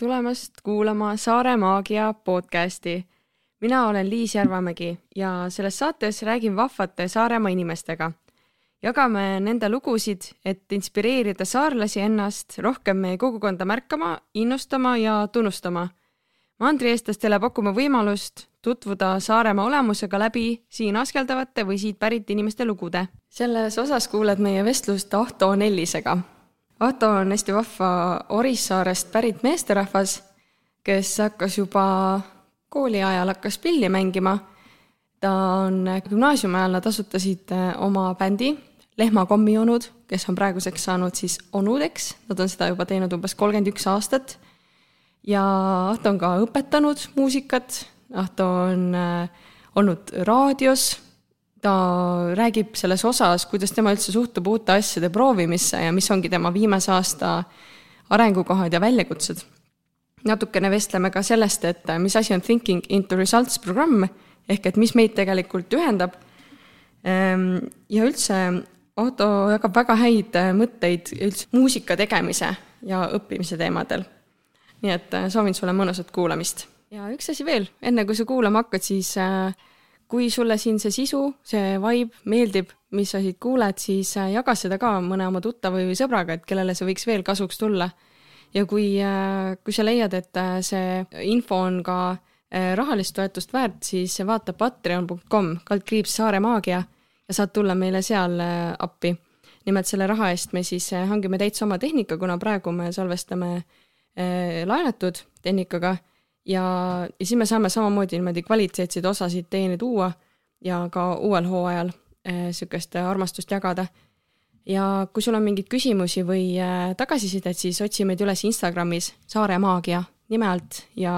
tulemast kuulama Saare Maagia podcasti. mina olen Liis Järvamägi ja selles saates räägin vahvate Saaremaa inimestega. jagame nende lugusid, et inspireerida saarlasi ennast rohkem meie kogukonda märkama, innustama ja tunnustama. mandrieestlastele pakume võimalust tutvuda Saaremaa olemusega läbi siin askeldavate või siit pärit inimeste lugude. selles osas kuuled meie vestlust Ahto Nellisega Ahto on hästi vahva Orissaarest pärit meesterahvas, kes hakkas juba kooli ajal hakkas pilli mängima. ta on gümnaasiumi ajal, nad asutasid äh, oma bändi Lehmakommionud, kes on praeguseks saanud siis onudeks, nad on seda juba teinud umbes kolmkümmend üks aastat. ja Ahto on ka õpetanud muusikat, Ahto on äh, olnud raadios ta räägib selles osas, kuidas tema üldse suhtub uute asjade proovimisse ja mis ongi tema viimase aasta arengukohad ja väljakutsed. natukene vestleme ka sellest, et mis asi on Thinking into Results programm ehk et mis meid tegelikult ühendab. Ehm, ja üldse Otto jagab väga häid mõtteid üldse muusika tegemise ja õppimise teemadel. nii et soovin sulle mõnusat kuulamist. ja üks asi veel, enne kui sa kuulama hakkad, siis äh, kui sulle siin see sisu, see vibe meeldib, mis sa siit kuuled, siis äh, jaga seda ka mõne oma tuttava või sõbraga, et kellele see võiks veel kasuks tulla. ja kui, äh, kui sa leiad, et äh, see info on ka rahalist toetust väärt, siis vaata patreon.com, kaldkriips Saare Maagia ja saad tulla meile seal appi. nimelt selle raha eest me siis hangime täitsa oma tehnika, kuna praegu me salvestame laenatud tehnikaga ja, ja siis me saame samamoodi niimoodi kvaliteetseid osasid teieni tuua ja ka uuel hooajal niisugust äh, armastust jagada. ja kui sul on mingeid küsimusi või äh, tagasisidet, siis otsi meid üles Instagramis Saare Maagia nime alt ja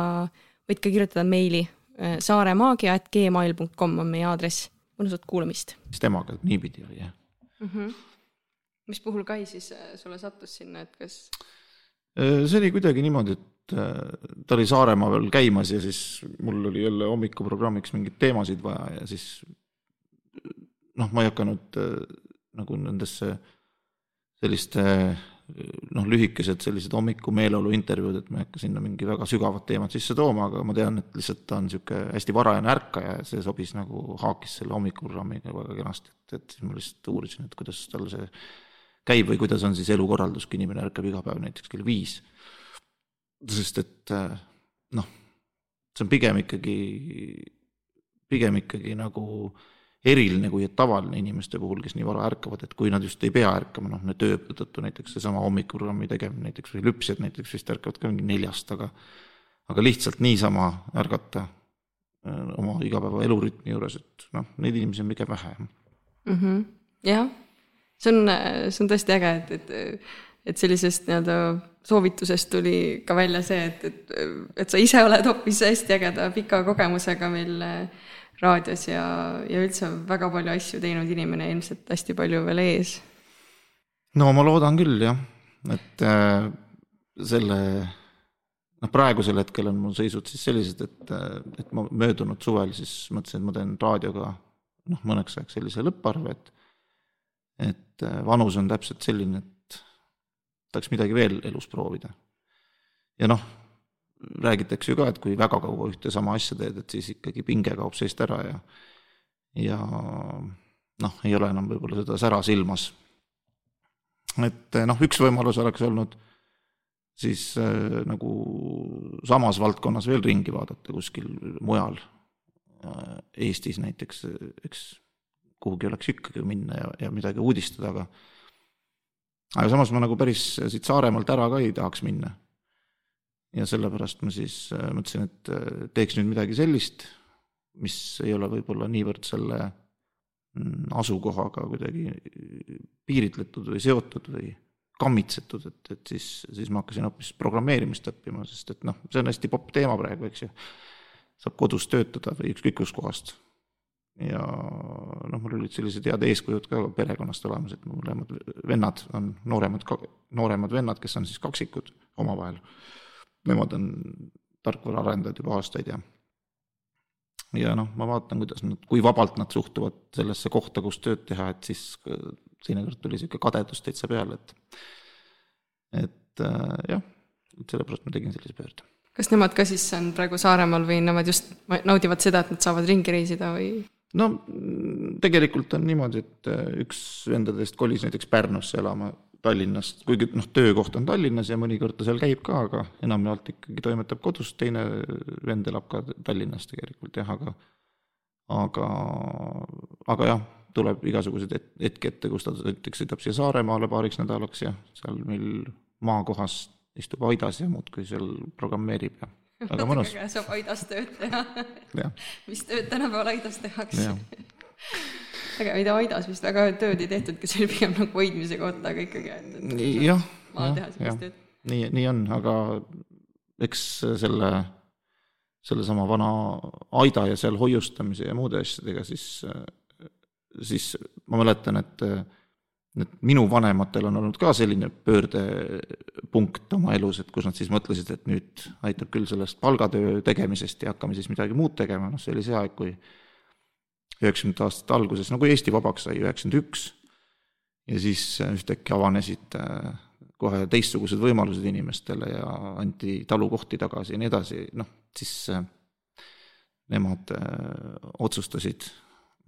võid ka kirjutada meili äh, saaremaagia.gmail.com on meie aadress. mõnusat kuulamist. mis temaga niipidi oli, jah mm? -hmm. mis puhul Kai siis sulle sattus sinna, et kas? see oli kuidagi niimoodi, et Äh, ta oli Saaremaal käimas ja siis mul oli jälle hommikuprogrammiks mingeid teemasid vaja ja siis noh, ma ei hakanud äh, nagu nendesse selliste noh, lühikesed sellised hommikumeeleolu intervjuud, et ma ei hakka sinna mingi väga sügavat teemat sisse tooma, aga ma tean, et lihtsalt ta on niisugune hästi varajane ärkaja ja see sobis nagu, haakis selle hommikuprogrammiga väga kenasti, et, et siis ma lihtsalt uurisin, et kuidas tal see käib või kuidas on siis elukorraldus, kui inimene ärkab iga päev näiteks kell viis sest et äh, noh, see on pigem ikkagi, pigem ikkagi nagu eriline kui et tavaline inimeste puhul, kes nii vara ärkavad, et kui nad just ei pea ärkama, noh, töö tõttu näiteks seesama hommikuprogrammi tegemine näiteks või lüpsjad näiteks vist ärkavad ka mingi neljast, aga aga lihtsalt niisama ärgata äh, oma igapäeva elurütmi juures, et noh, neid inimesi on pigem vähe mm. -hmm. jah, see on, see on tõesti äge, et, et, et sellisest nii-öelda soovitusest tuli ka välja see, et, et, et sa ise oled hoopis hästi ägeda pika kogemusega meil äh, raadios ja, ja üldse väga palju asju teinud inimene, ilmselt hästi palju veel ees. no ma loodan küll jah, et äh, selle noh, praegusel hetkel on mul seisud siis sellised, et, äh, et ma möödunud suvel siis mõtlesin, et ma teen raadioga noh, mõneks ajaks sellise lõpparve, et et vanus on täpselt selline, et tahaks midagi veel elus proovida. ja noh, räägitakse ju ka, et kui väga kaua ühte sama asja teed, et siis ikkagi pinge kaob seest ära ja ja noh, ei ole enam võib-olla seda sära silmas. et noh, üks võimalus oleks olnud siis äh, nagu samas valdkonnas veel ringi vaadata kuskil mujal äh, Eestis näiteks, eks kuhugi oleks ikkagi minna ja, ja midagi uudistada, aga aga samas ma nagu päris siit Saaremaalt ära ka ei tahaks minna. ja sellepärast ma siis äh, mõtlesin, et äh, teeks nüüd midagi sellist, mis ei ole võib-olla niivõrd selle mm, asukohaga kuidagi piiritletud või seotud või kammitsetud, et, et siis, siis ma hakkasin hoopis programmeerimist õppima, sest et noh, see on hästi popp teema praegu, eks ju. saab kodus töötada või ükskõik kuskohast ja noh, mul olid sellised head eeskujud ka perekonnast olemas, et mõlemad vennad on nooremad, nooremad vennad, kes on siis kaksikud omavahel. Nemad on tarkvaraarendajad juba aastaid ja ja noh, ma vaatan, kuidas nad, kui vabalt nad suhtuvad sellesse kohta, kus tööd teha, et siis teinekord tuli niisugune kadedus täitsa peale, et et äh, jah, et sellepärast ma tegin sellise pöörde. kas nemad ka siis on praegu Saaremaal või nemad just naudivad seda, et nad saavad ringi reisida või? No tegelikult on niimoodi, et äh, üks vendadest kolis näiteks Pärnusse elama Tallinnast, kuigi noh, töökoht on Tallinnas ja mõnikord ta seal käib ka, aga enamjaolt ikkagi toimetab kodust, teine vend elab ka Tallinnas tegelikult jah, aga aga, aga jah, tuleb igasuguseid et-, hetki ette, kus ta näiteks sõidab siia Saaremaale paariks nädalaks ja seal meil maakohas istub aidas ja muudkui seal programmeerib ja väga mõnus. saab aidas tööd teha. Mis tööd tänapäeval aidas tehakse? Aga mida Aidas vist väga tööd ei tehtudki, see oli pigem nagu hoidmise kohta, aga ikkagi. jah, jah, jah, nii, nii on, aga eks selle, sellesama vana aida ja seal hoiustamise ja muude asjadega, siis, siis ma mäletan, et et minu vanematel on olnud ka selline pöördepunkt oma elus, et kus nad siis mõtlesid, et nüüd aitab küll sellest palgatöö tegemisest ja hakkame siis midagi muud tegema, noh, see oli see aeg, kui üheksakümnendate aastate alguses, no kui Eesti vabaks sai, üheksakümmend üks, ja siis äh, ühtäkki avanesid äh, kohe teistsugused võimalused inimestele ja anti talukohti tagasi ja nii edasi, noh, siis äh, nemad otsustasid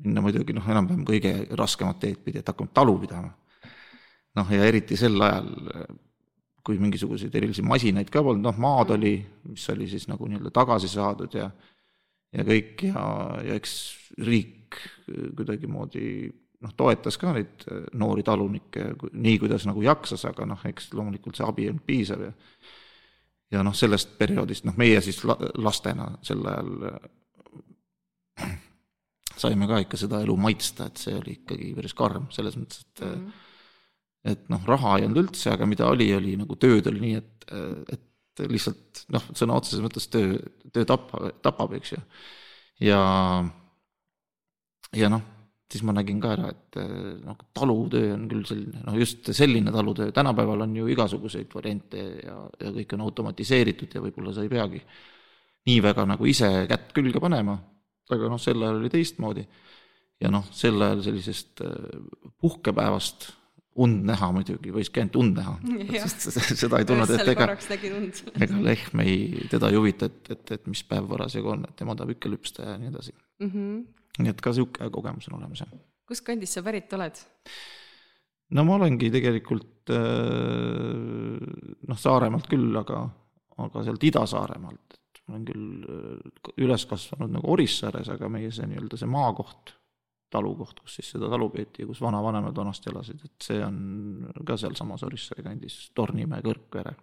minna muidugi noh, enam-vähem kõige raskemat teed pidi, et hakkame talu pidama. noh, ja eriti sel ajal, kui mingisuguseid erilisi masinaid ka polnud, noh, maad oli, mis oli siis nagu nii-öelda tagasi saadud ja ja kõik ja, ja eks riik kuidagimoodi noh, toetas ka neid äh, noori talunikke nii, kuidas nagu jaksas, aga noh, eks loomulikult see abi ei olnud piisav ja ja noh, sellest perioodist, noh, meie siis la-, lastena sel ajal äh, saime ka ikka seda elu maitsta, et see oli ikkagi päris karm, selles mõttes, et mm -hmm. et noh, raha ei olnud üldse, aga mida oli, oli nagu tööd oli nii, et, et lihtsalt noh, sõna otseses mõttes töö, töö tapab, tapab, eks ju. ja ja noh, siis ma nägin ka ära, et noh, talutöö on küll selline, noh just selline talutöö, tänapäeval on ju igasuguseid variante ja, ja kõik on automatiseeritud ja võib-olla sa ei peagi nii väga nagu ise kätt külge panema, aga noh, sel ajal oli teistmoodi. ja noh, sel ajal sellisest äh, puhkepäevast und näha muidugi, võiski ainult und näha, seda ei tulnud, et ega, ega lehm ei, teda ei huvita, et, et, et mis päev parasjagu on, et tema tahab ikka lüpsta ja nii edasi mm. -hmm nii et ka niisugune kogemus on olemas, jah. kust kandist sa pärit oled? no ma olengi tegelikult äh, noh, Saaremaalt küll, aga, aga sealt Ida-Saaremaalt, ma olen küll äh, üles kasvanud nagu Orissaares, aga meie see nii-öelda see maakoht, talukoht, kus siis seda talu peeti ja kus vanavanemad vanasti elasid, et see on ka sealsamas Orissaare kandis, Tornimäe, Kõrgvere,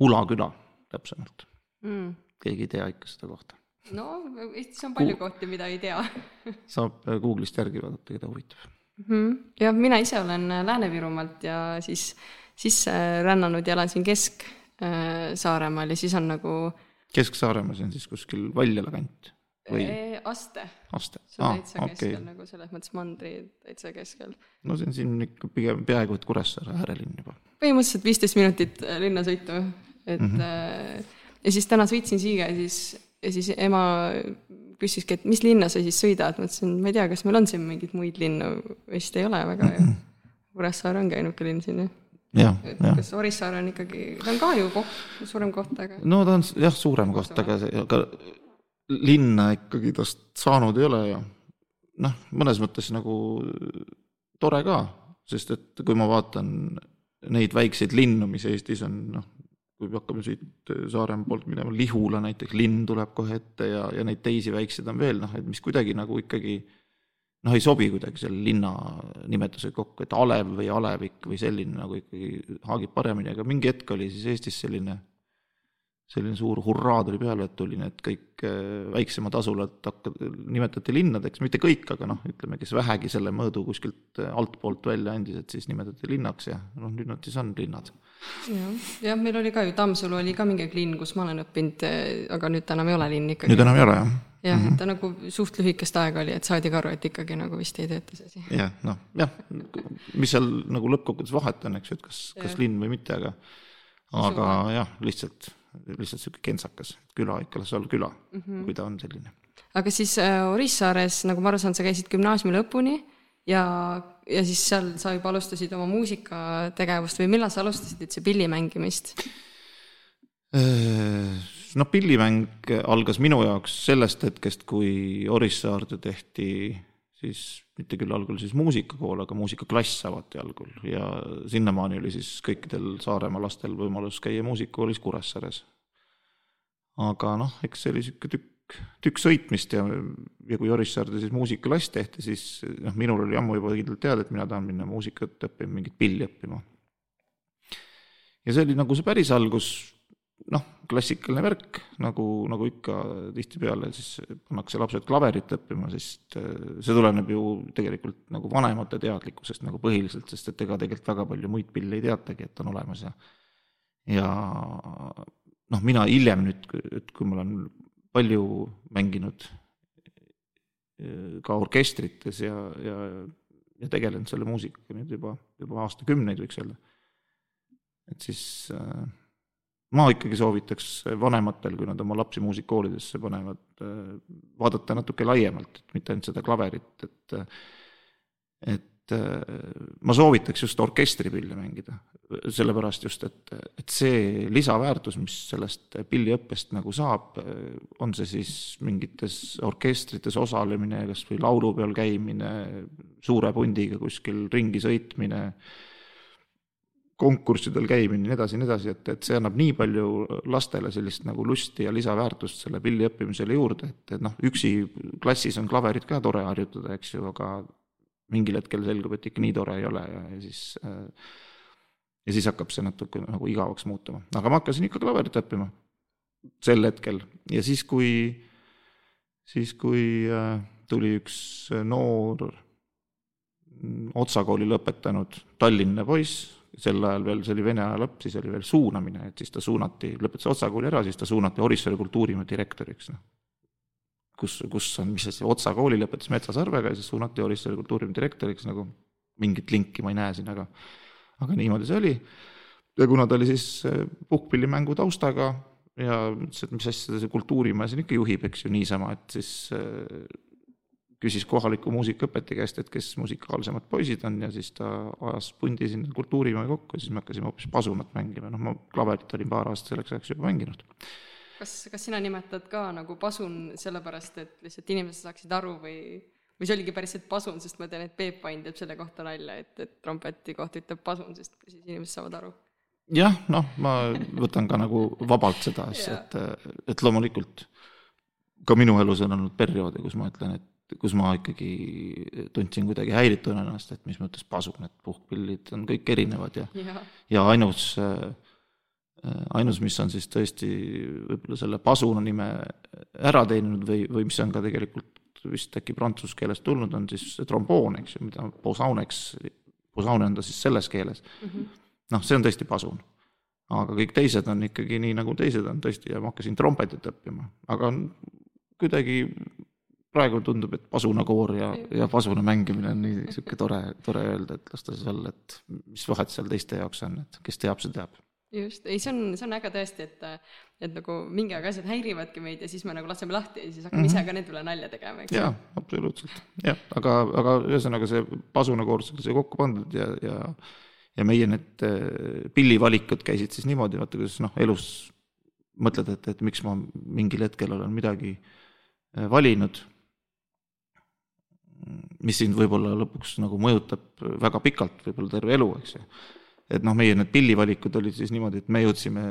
Ula küla täpsemalt. Mm.. keegi ei tea ikka seda kohta. No Eestis on palju Ku... kohti, mida ei tea. Saab äh, Google'ist järgi vaadata, keda huvitab. Mm. -hmm. jah, mina ise olen äh, Lääne-Virumaalt ja siis sisse rännanud ja elan siin Kesk-Saaremaal äh, ja siis on nagu Kesk-Saaremaa, see on siis kuskil Valjala kant või? Aste. Aste, see on täitsa okay. keskel nagu selles mõttes mandri täitsa keskel. no see on siin ikka pigem peaaegu et Kuressaare äärelinn juba. põhimõtteliselt viisteist minutit linnasõitu, et mm -hmm. ja siis täna sõitsin siia ja siis ja siis ema küsiski, et mis linna sa siis sõidad, ma ütlesin, ma ei tea, kas meil on siin mingeid muid linnu, vist ei ole väga ju. Kuressaare ongi ainuke linn siin ju. et kas Orissaare on ikkagi, ta on ka ju koht, suurem koht, aga. no ta on jah, suurem koht, aga aga linna ikkagi tast saanud ei ole ja noh, mõnes mõttes nagu tore ka, sest et kui ma vaatan neid väikseid linnu, mis Eestis on, noh, kui me hakkame siit äh, Saaremaa poolt minema, Lihula näiteks, linn tuleb kohe ette ja, ja neid teisi väikseid on veel, noh, et mis kuidagi nagu ikkagi noh, ei sobi kuidagi selle linna nimetusega kokku, et Alev või Alevik või selline nagu ikkagi haagib paremini, aga mingi hetk oli siis Eestis selline selline suur hurraa tuli peale, et tuli need kõik äh, väiksemad asulad hakka-, nimetati linnadeks, mitte kõik, aga noh, ütleme, kes vähegi selle mõõdu kuskilt äh, altpoolt välja andis, et siis nimetati linnaks ja noh, nüüd nad siis on linnad. jah, jah, meil oli ka ju, Tammsalu oli ka mingi linn, kus ma olen õppinud, äh, aga nüüd ta enam ei ole linn ikkagi. nüüd enam ei ole, jah. Jah mm, -hmm. ta nagu suht lühikest aega oli, et saadi ka aru, et ikkagi nagu vist ei tööta see asi. jah, noh, jah, mis seal nagu lõppkokkuvõttes vahet on, eks ju, et kas, kas linn või mitte, aga aga jah, lihtsalt lihtsalt niisugune kentsakas, küla ikka las olla küla mm, -hmm. kui ta on selline. aga siis äh, Orissaares, nagu ma aru saan, sa käisid gümnaasiumi lõpuni ja, ja siis seal sa juba alustasid oma muusikategevust või millal sa alustasid üldse pilli mängimist? No pillimäng algas minu jaoks sellest hetkest, kui Orissaarde tehti siis mitte küll algul siis muusikakool, aga muusikaklass avati algul ja sinnamaani oli siis kõikidel Saaremaa lastel võimalus käia muusikakoolis Kuressaares. aga noh, eks see oli niisugune tükk, tükk sõitmist ja, ja kui Orissaarde siis muusikaklass tehti, siis noh, minul oli ammu juba kindlalt teada, et mina tahan minna muusikat õppima, mingit pilli õppima. ja see oli nagu see päris algus noh, klassikaline värk, nagu, nagu ikka tihtipeale siis pannakse lapsed klaverit õppima, sest äh, see tuleneb ju tegelikult nagu vanemate teadlikkusest nagu põhiliselt, sest et ega tegelikult väga palju muid pille ei teatagi, et on olemas ja ja noh, mina hiljem nüüd, et kui ma olen palju mänginud äh, ka orkestrites ja, ja, ja tegelenud selle muusikaga nüüd juba, juba aastakümneid, võiks öelda, et siis äh, ma ikkagi soovitaks vanematel, kui nad oma lapsi muusikakoolidesse panevad, vaadata natuke laiemalt, et mitte ainult seda klaverit, et et ma soovitaks just orkestripille mängida, sellepärast just, et, et see lisaväärtus, mis sellest pilliõppest nagu saab, on see siis mingites orkestrites osalemine, kas või laulupeol käimine, suure pundiga kuskil ringi sõitmine, konkurssidel käimine, nii edasi, nii edasi, et, et see annab nii palju lastele sellist nagu lusti ja lisaväärtust selle pilli õppimisele juurde, et, et noh, üksi klassis on klaverit ka tore harjutada, eks ju, aga mingil hetkel selgub, et ikka nii tore ei ole ja, ja siis ja siis hakkab see natuke nagu igavaks muutuma, aga ma hakkasin ikka klaverit õppima sel hetkel. Ja siis, kui, siis kui tuli üks noor Otsa kooli lõpetanud Tallinna poiss, sel ajal veel, see oli Vene aja lõpp, siis oli veel suunamine, et siis ta suunati, lõpetas Otsa kooli ära, siis ta suunati Orissaare kultuurimaa direktoriks, noh. kus, kus on, mis asi, Otsa kooli lõpetas Metsasarvega ja siis suunati Orissaare kultuurimaa direktoriks, nagu mingit linki ma ei näe siin, aga aga niimoodi see oli. ja kuna ta oli siis eh, puhkpillimängu taustaga ja ütles, et mis asja see kultuurimaja siin ikka juhib, eks ju, niisama, et siis eh, küsis kohaliku muusikaõpetaja käest, et kes musikaalsemad poisid on ja siis ta ajas pundi sinna kultuurimaja kokku ja siis me hakkasime hoopis pasunat mängima, noh, ma klaverit olin paar aastat selleks ajaks juba mänginud. kas, kas sina nimetad ka nagu pasun sellepärast, et lihtsalt inimesed saaksid aru või, või see oligi päriselt pasun, sest ma tean, et Peep Pain teeb selle kohta nalja, et, et trompeti kohta ütleb pasun, sest siis inimesed saavad aru? Jah, noh, ma võtan ka nagu vabalt seda asja, et, et loomulikult ka minu elus on olnud perioode, kus ma ütlen, et kus ma ikkagi tundsin kuidagi häirituna ennast, et mis mõttes pasun, et puhkpillid on kõik erinevad ja, ja., ja ainus, ainus, mis on siis tõesti võib-olla selle pasuna nime ära teeninud või, või mis on ka tegelikult vist äkki prantsuse keelest tulnud, on siis tromboon, eks ju, mida posauneks, posaune on ta siis selles keeles. Mm -hmm.. noh, see on tõesti pasun. Aga kõik teised on ikkagi nii, nagu teised on tõesti ja ma hakkasin trompetit õppima, aga kuidagi praegu tundub, et pasunakoor ja, ja pasuna mängimine on nii niisugune tore, tore öelda, et las ta siis olla, et mis vahet seal teiste jaoks on, et kes teab, see teab. just, ei, see on, see on äge tõesti, et, et nagu mingi aeg asjad häirivadki meid ja siis me nagu laseme lahti ja siis hakkame mm -hmm. ise ka nende üle nalja tegema, eks. jaa, absoluutselt, jah, aga, aga ühesõnaga see pasunakoor sai kokku pandud ja, ja ja meie need äh, pillivalikud käisid siis niimoodi, vaata kuidas noh, elus mõtled, et, et miks ma mingil hetkel olen midagi äh, valinud mis sind võib-olla lõpuks nagu mõjutab väga pikalt, võib-olla terve elu, eks ju. et noh, meie need pillivalikud olid siis niimoodi, et me jõudsime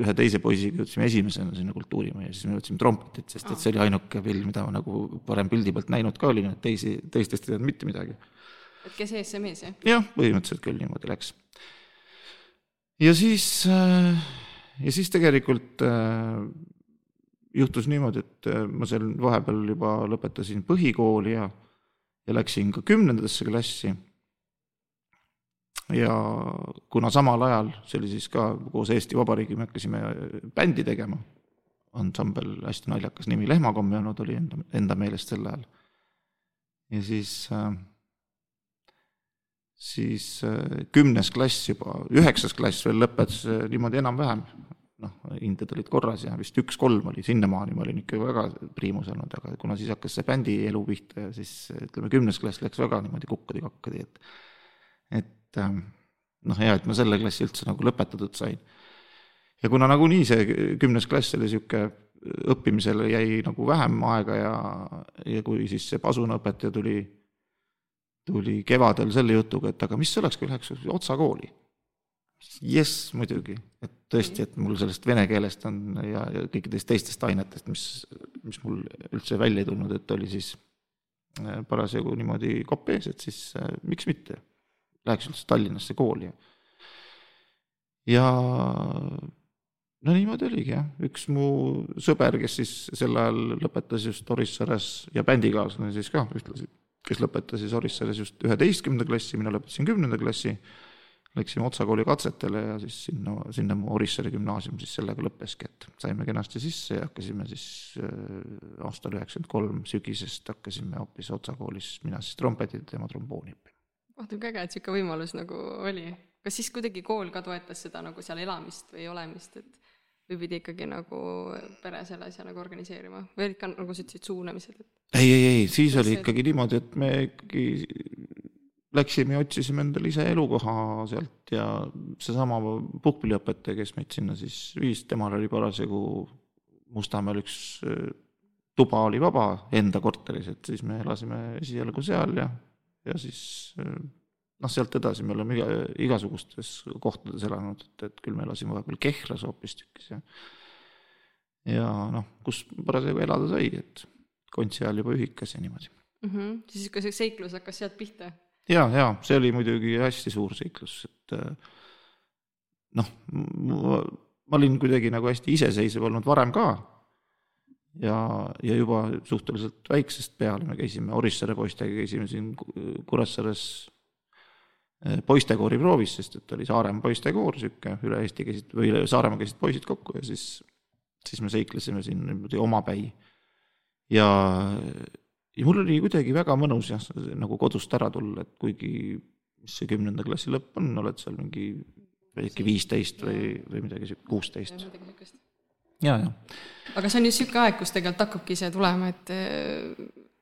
ühe teise poisiga jõudsime esimesena sinna kultuurimajja, siis me jõudsime trompetit, sest et see oli ainuke pill, mida ma nagu varem pildi pealt näinud ka olin, et teisi, teistest ei teadnud mitte midagi. et kes ees, see mees, jah? jah, põhimõtteliselt küll niimoodi läks. ja siis, äh, ja siis tegelikult äh, juhtus niimoodi, et äh, ma seal vahepeal juba lõpetasin põhikooli ja, ja läksin ka kümnendasse klassi. ja kuna samal ajal, see oli siis ka koos Eesti Vabariigi, me hakkasime bändi tegema, ansambel, hästi naljakas nimi, Lehmakommjanud oli enda, enda meelest sel ajal. ja siis äh, siis äh, kümnes klass juba, üheksas klass veel lõpetas niimoodi enam-vähem, noh, hinded olid korras ja vist üks-kolm oli, sinnamaani ma olin ikka väga priimus olnud, aga kuna siis hakkas see bändi elu pihta ja siis ütleme, kümnes klass läks väga niimoodi kukkadi-kakkadi, et et ähm, noh, hea, et ma selle klassi üldse nagu lõpetatud sain. ja kuna nagunii see kümnes klass oli sihuke, õppimisele jäi nagu vähem aega ja, ja kui siis see pasunaõpetaja tuli, tuli kevadel selle jutuga, et aga mis oleks, kui läheks Otsa kooli. Jess, muidugi, et tõesti, et mul sellest vene keelest on ja, ja kõikidest teistest ainetest, mis, mis mul üldse välja ei tulnud, et oli siis äh, parasjagu niimoodi kopp ees, et siis äh, miks mitte. Läheks üldse Tallinnasse kooli. ja no niimoodi oligi jah, üks mu sõber, kes siis sel ajal lõpetas just Orissaares ja bändikaaslane siis ka ühtlasi, kes lõpetas siis Orissaares just üheteistkümnenda klassi, mina lõpetasin kümnenda klassi. Läksime Otsa kooli katsetele ja siis sinna, sinna mu Orissaare gümnaasium siis sellega lõppeski, et saime kenasti sisse ja hakkasime siis äh, aastal üheksakümmend kolm sügisest hakkasime hoopis Otsa koolis, mina siis trompetit, tema trombooni õppima. vaata kui äge, et niisugune võimalus nagu oli. kas siis kuidagi kool ka toetas seda nagu seal elamist või olemist, et või pidi ikkagi nagu pere selle asja nagu organiseerima või olid ka, nagu sa ütlesid, suunamised, et? ei, ei, ei, siis oli ikkagi niimoodi, et me ikkagi läksime ja otsisime endale ise elukoha sealt ja seesama puhkpilliõpetaja, kes meid sinna siis viis, temal oli parasjagu Mustamäel üks äh, tuba oli vaba enda korteris, et siis me elasime esialgu seal ja, ja siis äh, noh, sealt edasi me oleme iga, igasugustes kohtades elanud, et, et küll me elasime vahepeal Kehras hoopistükkis ja ja noh, kus parasjagu elada sai, et kontsi ajal juba ühikas ja niimoodi mm. -hmm. siis see seiklus hakkas sealt pihta? Ja, ja see oli muidugi hästi suur seiklus, et noh, ma olin kuidagi nagu hästi iseseisev olnud varem ka ja, ja juba suhteliselt väiksest peale me käisime Orissaare poistega, käisime siin Kuressaares Eh, poistekoori proovis, sest et oli Saaremaa poistekoor, niisugune üle Eesti käisid või üle Saaremaa käisid poisid kokku ja siis, siis me seiklesime siin niimoodi omapäi. ja, ja mul oli kuidagi väga mõnus jah, nagu kodust ära tulla, et kuigi mis see kümnenda klassi lõpp on, oled seal mingi äkki viisteist või, või midagi sihuke, kuusteist. ja, ja. aga see on ju niisugune aeg, kus tegelikult hakkabki see tulema, et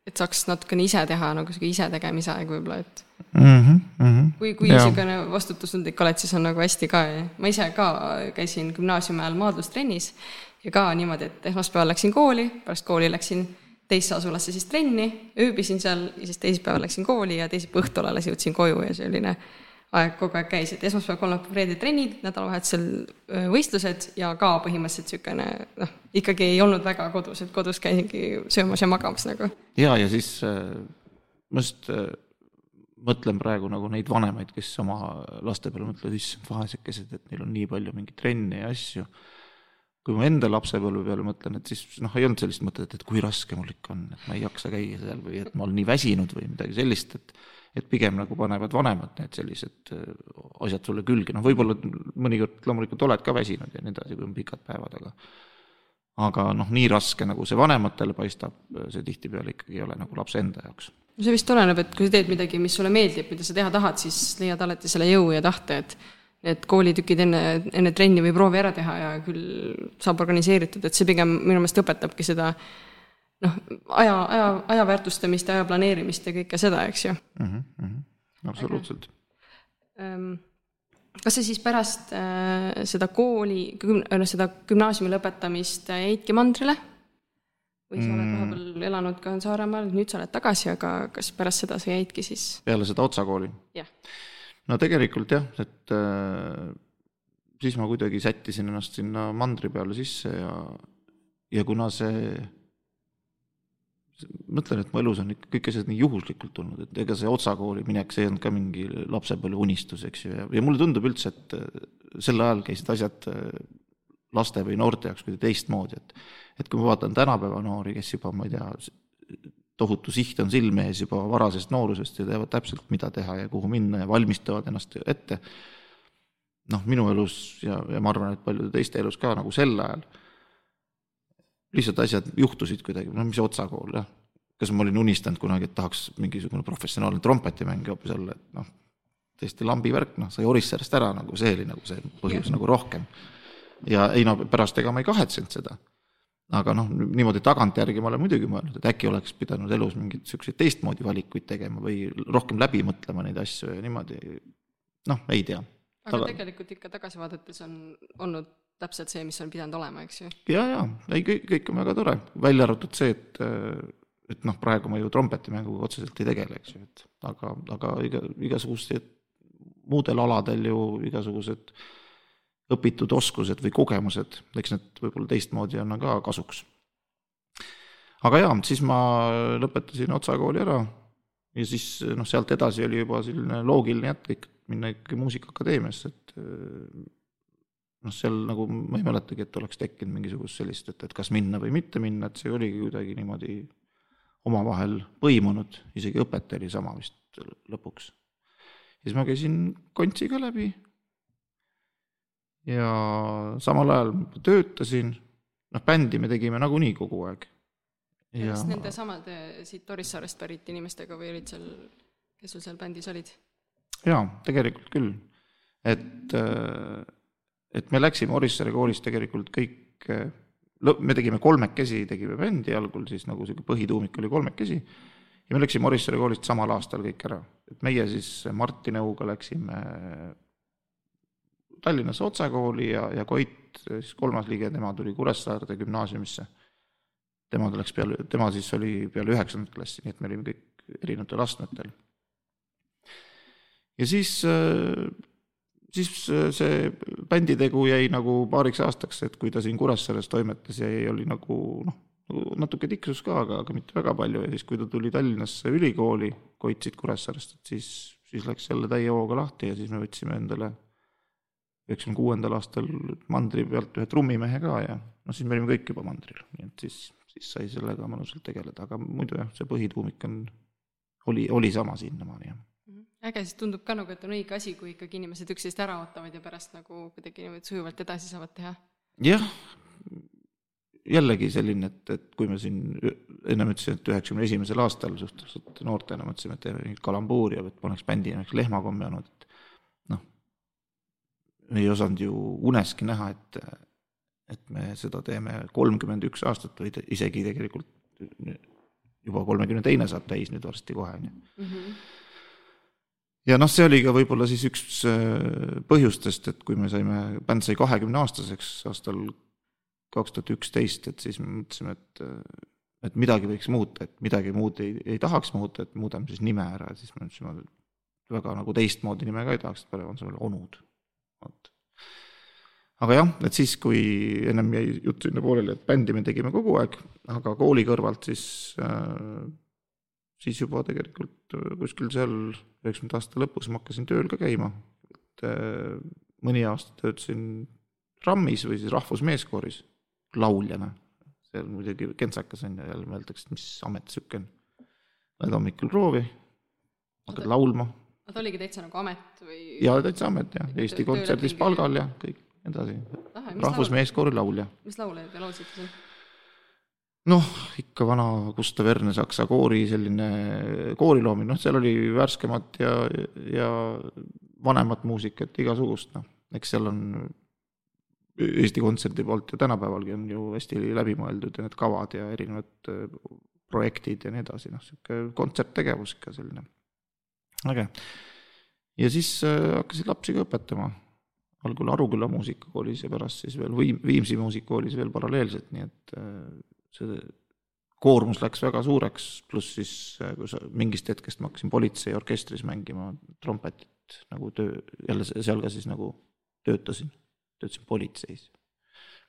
et saaks natukene ise teha nagu sihuke isetegemise aeg võib-olla, et mm. -hmm, mm -hmm. kui, kui niisugune vastutustundlik oled, siis on nagu hästi ka, ma ise ka käisin gümnaasiumi ajal maadlustrennis ja ka niimoodi, et esmaspäeval läksin kooli, pärast kooli läksin teisse asulasse siis trenni, ööbisin seal ja siis teisipäeval läksin kooli ja teisipäeva õhtul alles jõudsin koju ja selline aeg kogu aeg käis, et esmaspäev, kolmapäev, reede trennid, nädalavahetusel võistlused ja ka põhimõtteliselt niisugune noh, ikkagi ei olnud väga kodus, et kodus käisingi söömas ja magamas nagu. ja, ja siis äh, ma just äh, mõtlen praegu nagu neid vanemaid, kes oma laste peale mõtlevad, issand vaesekesed, et neil on nii palju mingeid trenne ja asju. Kui ma enda lapsepõlve peale mõtlen, et siis noh, ei olnud sellist mõtet, et kui raske mul ikka on, et ma ei jaksa käia seal või et ma olen nii väsinud või midagi sellist, et et pigem nagu panevad vanemad need sellised äh, asjad sulle külge, noh, võib-olla mõnikord loomulikult oled ka väsinud ja nii edasi, kui on pikad päevad, aga aga noh, nii raske, nagu see vanematele paistab, see tihtipeale ikkagi ei ole nagu lapse enda jaoks. see vist oleneb, et kui sa teed midagi, mis sulle meeldib, mida sa teha tahad, siis leiad alati selle jõu ja tahte, et et koolitükid enne, enne trenni või proovi ära teha ja küll saab organiseeritud, et see pigem minu meelest õpetabki seda noh, aja, aja, aja väärtustamist, aja planeerimist ja kõike seda, eks ju mm. -hmm, absoluutselt. Ehm, kas sa siis pärast äh, seda kooli, noh, seda gümnaasiumi lõpetamist jäidki mandrile? või sa oled mm. vahepeal elanud ka Saaremaal, nüüd sa oled tagasi, aga kas pärast seda sa jäidki siis? peale seda Otsa kooli? jah. No tegelikult jah, et äh, siis ma kuidagi sättisin ennast sinna mandri peale sisse ja, ja kuna see mõtlen, et mu elus on ikka kõik asjad nii juhuslikult tulnud, et ega see Otsa kooli minek, see ei olnud ka mingi lapsepõlve unistus, eks ju, ja, ja mulle tundub üldse, et äh, sel ajal käisid asjad äh, laste või noorte jaoks kuidagi teistmoodi, et et kui ma vaatan tänapäeva noori, kes juba, ma ei tea, tohutu siht on silme ees juba varasest noorusest ja teavad täpselt, mida teha ja kuhu minna ja valmistavad ennast ette, noh, minu elus ja, ja ma arvan, et paljude teiste elus ka nagu sel ajal lihtsalt asjad juhtusid kuidagi, no mis otsakool jah. kas ma olin unistanud kunagi, et tahaks mingisugune professionaalne trompetimängija hoopis olla, et noh, täiesti lambi värk, noh, sai Orissaarest ära nagu, see oli nagu see põhjus ja. nagu rohkem. ja ei no pärast ega ma ei kahetsenud seda. Aga noh, niimoodi tagantjärgi ma olen muidugi mõelnud, et äkki oleks pidanud elus mingeid niisuguseid teistmoodi valikuid tegema või rohkem läbi mõtlema neid asju ja niimoodi, noh, ei tea. aga Taga... tegelikult ikka tagasi vaadates on olnud täpselt see, mis on pidanud olema, eks ju. ja, ja ei, kõik, kõik on väga tore, välja arvatud see, et, et noh, praegu ma ju trompetimänguga otseselt ei tegele, eks ju, et aga, aga iga, igasugused muudel aladel ju igasugused õpitud oskused või kogemused, eks need võib-olla teistmoodi on ka kasuks. aga jaa, siis ma lõpetasin Otsa kooli ära ja siis noh, sealt edasi oli juba selline loogiline jätk ikka minna ikkagi Muusikaakadeemiasse, et noh, seal nagu ma ei mäletagi, et oleks tekkinud mingisugust sellist, et, et kas minna või mitte minna, et see oligi kuidagi niimoodi omavahel põimunud, isegi õpetaja oli sama vist lõpuks. siis ma käisin kontsi ka läbi ja samal ajal töötasin, noh, bändi me tegime nagunii kogu aeg. ja kas nende samade siit Orissaarest pärit inimestega või olid seal, kes sul seal bändis olid? jaa, tegelikult küll, et äh, et me läksime Orissaare koolis tegelikult kõik, me tegime kolmekesi, tegime bändi algul siis nagu sihuke põhituumik oli kolmekesi. ja me läksime Orissaare koolist samal aastal kõik ära, et meie siis Marti Nõuga läksime Tallinnasse Otsa kooli ja, ja Koit, siis kolmas liige, tema tuli Kuressaarde gümnaasiumisse. tema läks peale, tema siis oli peale üheksandat klassi, nii et me olime kõik erinevatel astmetel. ja siis siis äh, see bänditegu jäi nagu paariks aastaks, et kui ta siin Kuressaares toimetas ja oli nagu noh, natuke tiksus ka, aga, aga mitte väga palju ja siis, kui ta tuli Tallinnasse ülikooli, Koit siit Kuressaarest, et siis, siis läks jälle täie hooga lahti ja siis me võtsime endale üheksakümne kuuendal aastal mandri pealt ühe trummimehe ka ja noh, siis me olime kõik juba mandril, nii et siis, siis sai sellega mõnusalt tegeleda, aga muidu jah, see põhituumik on, oli, oli sama sinnamaani, jah äge, siis tundub ka nagu, et on õige asi, kui ikkagi inimesed üksteist ära ootavad ja pärast nagu kuidagi niimoodi sujuvalt edasi saavad teha. jah, jällegi selline, et, et kui me siin ennem ütlesin, et üheksakümne esimesel aastal suhteliselt noortena mõtlesime, et teeme mingit kalambuuri ja et paneks bändi nimeks Lehmakomme olnud, et noh, ei osanud ju uneski näha, et, et me seda teeme. kolmkümmend üks aastat või isegi tegelikult juba kolmekümne teine saab täis nüüd varsti kohe, on ju. Mhm. Ja noh, see oli ka võib-olla siis üks äh, põhjustest, et kui me saime, bänd sai kahekümne aastaseks aastal kaks tuhat üksteist, et siis me mõtlesime, et et midagi võiks muuta, et midagi muud ei, ei tahaks muuta, et muudame siis nime ära. Siis me mõtlesime, väga nagu teistmoodi nime ka ei tahaks, et parem on sul Onud, vot. aga jah, et siis, kui ennem jäi jutt sinna pooleli, et bändi me tegime kogu aeg, aga kooli kõrvalt siis äh, siis juba tegelikult äh, kuskil seal üheksakümnendate aasta lõpus ma hakkasin tööl ka käima, et äh, mõni aasta töötasin RAM-is või siis Rahvusmeeskooris lauljana. seal muidugi kentsakas on ja jälle mõeldakse, et mis amet sihuke on. Lähed hommikul roovi, hakkad laulma. Aga ta oligi täitsa nagu amet või? jaa, täitsa amet jah, Eesti Kontserdis palgal ja kõik edasi. rahvusmeeskoori laulja. mis laule te laulsite seal? noh, ikka vana Gustav Erne saksa koori selline koorilooming, noh, seal oli värskemat ja, ja vanemat muusikat, igasugust, noh, eks seal on Eesti Kontserdi poolt ju tänapäevalgi on ju hästi läbimõeldud ja need kavad ja erinevad äh, projektid ja nii edasi, noh, niisugune kontserttegevus ikka selline äge. ja siis äh, hakkasid lapsi ka õpetama, algul Aruküla muusikakoolis ja pärast siis veel Viim-, Viimsi muusikakoolis veel paralleelselt, nii et äh, see koormus läks väga suureks, pluss siis äh, kui sa mingist hetkest ma hakkasin politseiorkestris mängima trompetit nagu töö, jälle seal ka siis nagu töötasin, töötasin politseis.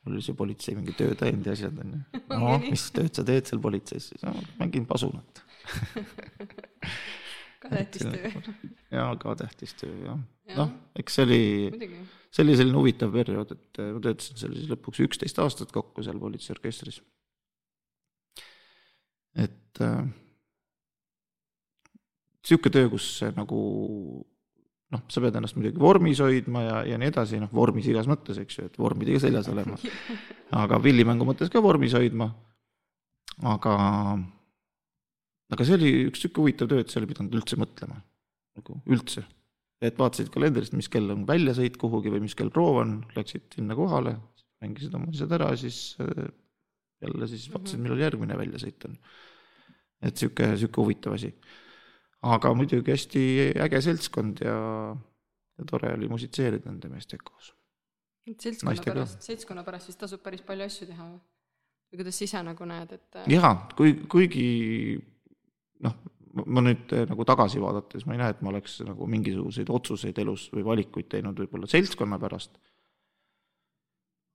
mul oli see politsei mingi töötõend ja asjad on ju. no mis tööd sa teed seal politseis, siis no mängin pasunat ka tähtis töö. jaa, ka tähtis töö jah ja.. noh, eks see oli, see oli selline huvitav periood, et äh, ma töötasin seal siis lõpuks üksteist aastat kokku seal politseiorkestris et äh, sihuke töö, kus nagu noh, sa pead ennast muidugi vormis hoidma ja, ja nii edasi, noh, vormis igas mõttes, eks ju, et vormidega seljas olema. aga pillimängu mõttes ka vormis hoidma. aga, aga see oli üks sihuke huvitav töö, et seal ei pidanud üldse mõtlema, nagu üldse. et vaatasid kalendrist, mis kell on väljasõit kuhugi või mis kell proov on, läksid sinna kohale, mängisid oma asjad ära, siis äh, jälle siis vaatasid, mhm. millal järgmine väljasõit on. et sihuke, sihuke huvitav asi. aga muidugi hästi äge seltskond ja, ja tore oli musitseerida nende meestega koos. seltskonna naistega. pärast, seltskonna pärast vist tasub päris palju asju teha või? või kuidas sa ise nagu näed, et äh, jaa, kui, kuigi noh, ma nüüd eh, nagu tagasi vaadates ma ei näe, et ma oleks nagu mingisuguseid otsuseid elus või valikuid teinud võib-olla seltskonna pärast.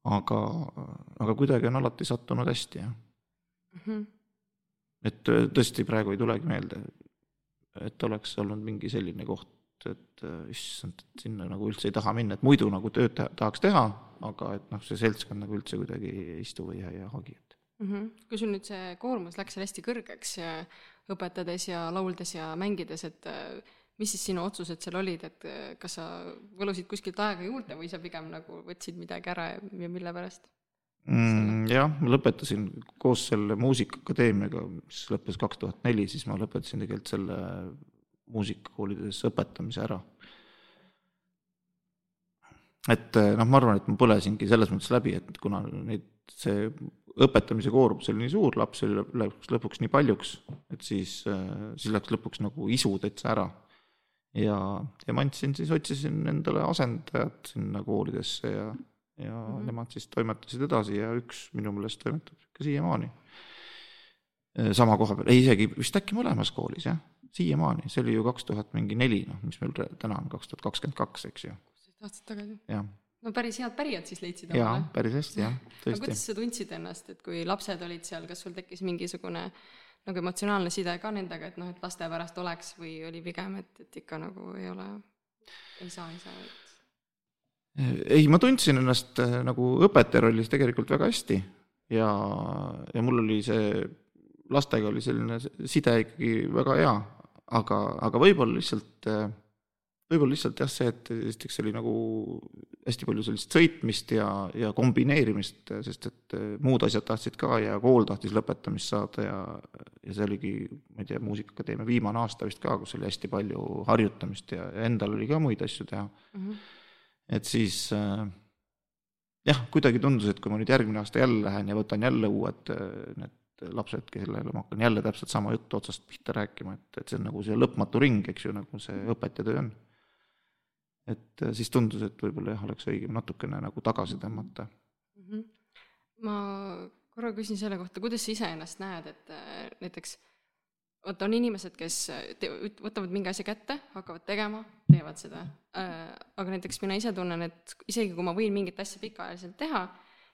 aga, aga kuidagi on alati sattunud hästi jah, mhm, et eh, tõesti praegu ei tulegi meelde, et oleks olnud mingi selline koht, et eh, issand, et sinna nagu üldse ei taha minna, et muidu nagu tööd ta- tahaks teha, aga et noh, see seltskond nagu üldse kuidagi ei istu või ei hagi, et mhm. kui sul nüüd see koormus läks seal hästi kõrgeks ja õpetades ja lauldes ja mängides, et äh, mis siis sinu otsused seal olid, et äh, kas sa võlusid kuskilt aega juurde või sa pigem nagu võtsid midagi ära ja, mille pärast? mm,. jah, ma lõpetasin koos selle Muusikaakadeemiaga, mis lõppes kaks tuhat neli, siis ma lõpetasin tegelikult selle muusikakoolides õpetamise ära. et eh, noh, ma arvan, et ma põlesingi selles mõttes läbi, et kuna neid, see õpetamise koormus oli nii suur, lapsi oli lõp- läks lõpuks nii paljuks, et siis, siis läks lõpuks nagu isu täitsa ära. ja, ja ma andsin siis, otsisin endale asendajat sinna koolidesse ja, ja mm. -hmm. nemad siis toimetasid edasi ja üks minu meelest toimetab ka siiamaani. sama koha peal, ei isegi vist äkki mõlemas koolis jah, siiamaani, see oli ju kaks tuhat mingi neli, noh, mis meil täna on kaks tuhat kakskümmend kaks, eks ju, aastat tagasi. jah, no päris head pärijad siis leidsid jaa omale., päris hästi jah, aga tõesti kuidas. sa tundsid ennast, et kui lapsed olid seal, kas sul tekkis mingisugune nagu emotsionaalne side ka nendega, et noh, et laste pärast oleks või oli pigem, et, et ikka nagu ei ole, ei saa, ei saa, et ei, ma tundsin ennast äh, nagu õpetaja rollis tegelikult väga hästi ja, ja mul oli see, lastega oli selline side ikkagi väga hea, aga, aga võib-olla lihtsalt, võib-olla lihtsalt jah, see, et esiteks oli nagu hästi palju sellist sõitmist ja, ja kombineerimist, sest et äh, muud asjad tahtsid ka ja kool tahtis lõpetamist saada ja, ja see oligi, ma ei tea, Muusikaakadeemia viimane aasta vist ka, kus oli hästi palju harjutamist ja, ja endal oli ka muid asju teha mm -hmm. et siis äh, jah, kuidagi tundus, et kui ma nüüd järgmine aasta jälle lähen ja võtan jälle uued äh, need lapsed, kellele ma hakkan jälle täpselt sama juttu otsast pihta rääkima, et, et see on nagu see lõpmatu ring, eks ju, nagu see õpetajatöö on. Et äh, siis tundus, et võib-olla jah, oleks õigem natukene nagu tagasi tõmmata. mm. -hmm. ma korra küsin selle kohta, kuidas sa iseennast näed, et äh, näiteks vaata, on inimesed, kes te, võtavad mingi asja kätte, hakkavad tegema, teevad seda äh,. aga näiteks mina ise tunnen, et isegi kui ma võin mingit asja pikaajaliselt teha,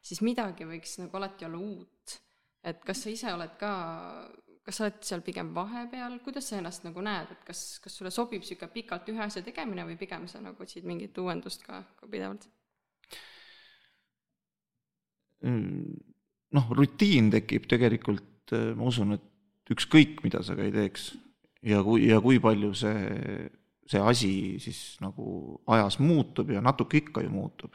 siis midagi võiks nagu alati olla uut. et kas sa ise oled ka, kas sa oled seal pigem vahepeal, kuidas sa ennast nagu näed, et kas, kas sulle sobib niisugune pikalt ühe asja tegemine või pigem sa nagu otsid mingit uuendust ka, ka pidevalt? noh, rutiin tekib tegelikult, ma usun, et ükskõik, mida sa ka ei teeks ja kui, ja kui palju see, see asi siis nagu ajas muutub ja natuke ikka ju muutub.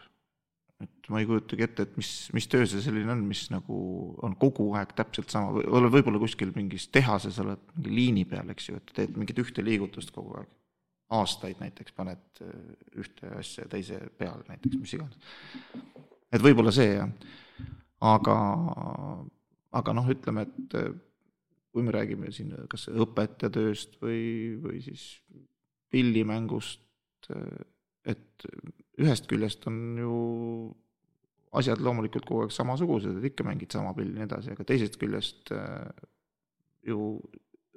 Et ma ei kujutagi ette, et mis, mis töö see selline on, mis nagu on kogu aeg täpselt sama, oled võib-olla kuskil mingis tehases oled mingi liini peal, eks ju, et teed mingit ühte liigutust kogu aeg. aastaid näiteks paned ühte asja teise peale näiteks, mis iganes. et võib-olla see jah aga, aga noh, ütleme, et kui me räägime siin kas õpetajatööst või, või siis pillimängust, et ühest küljest on ju asjad loomulikult kogu aeg samasugused, et ikka mängid sama pilli ja nii edasi, aga teisest küljest ju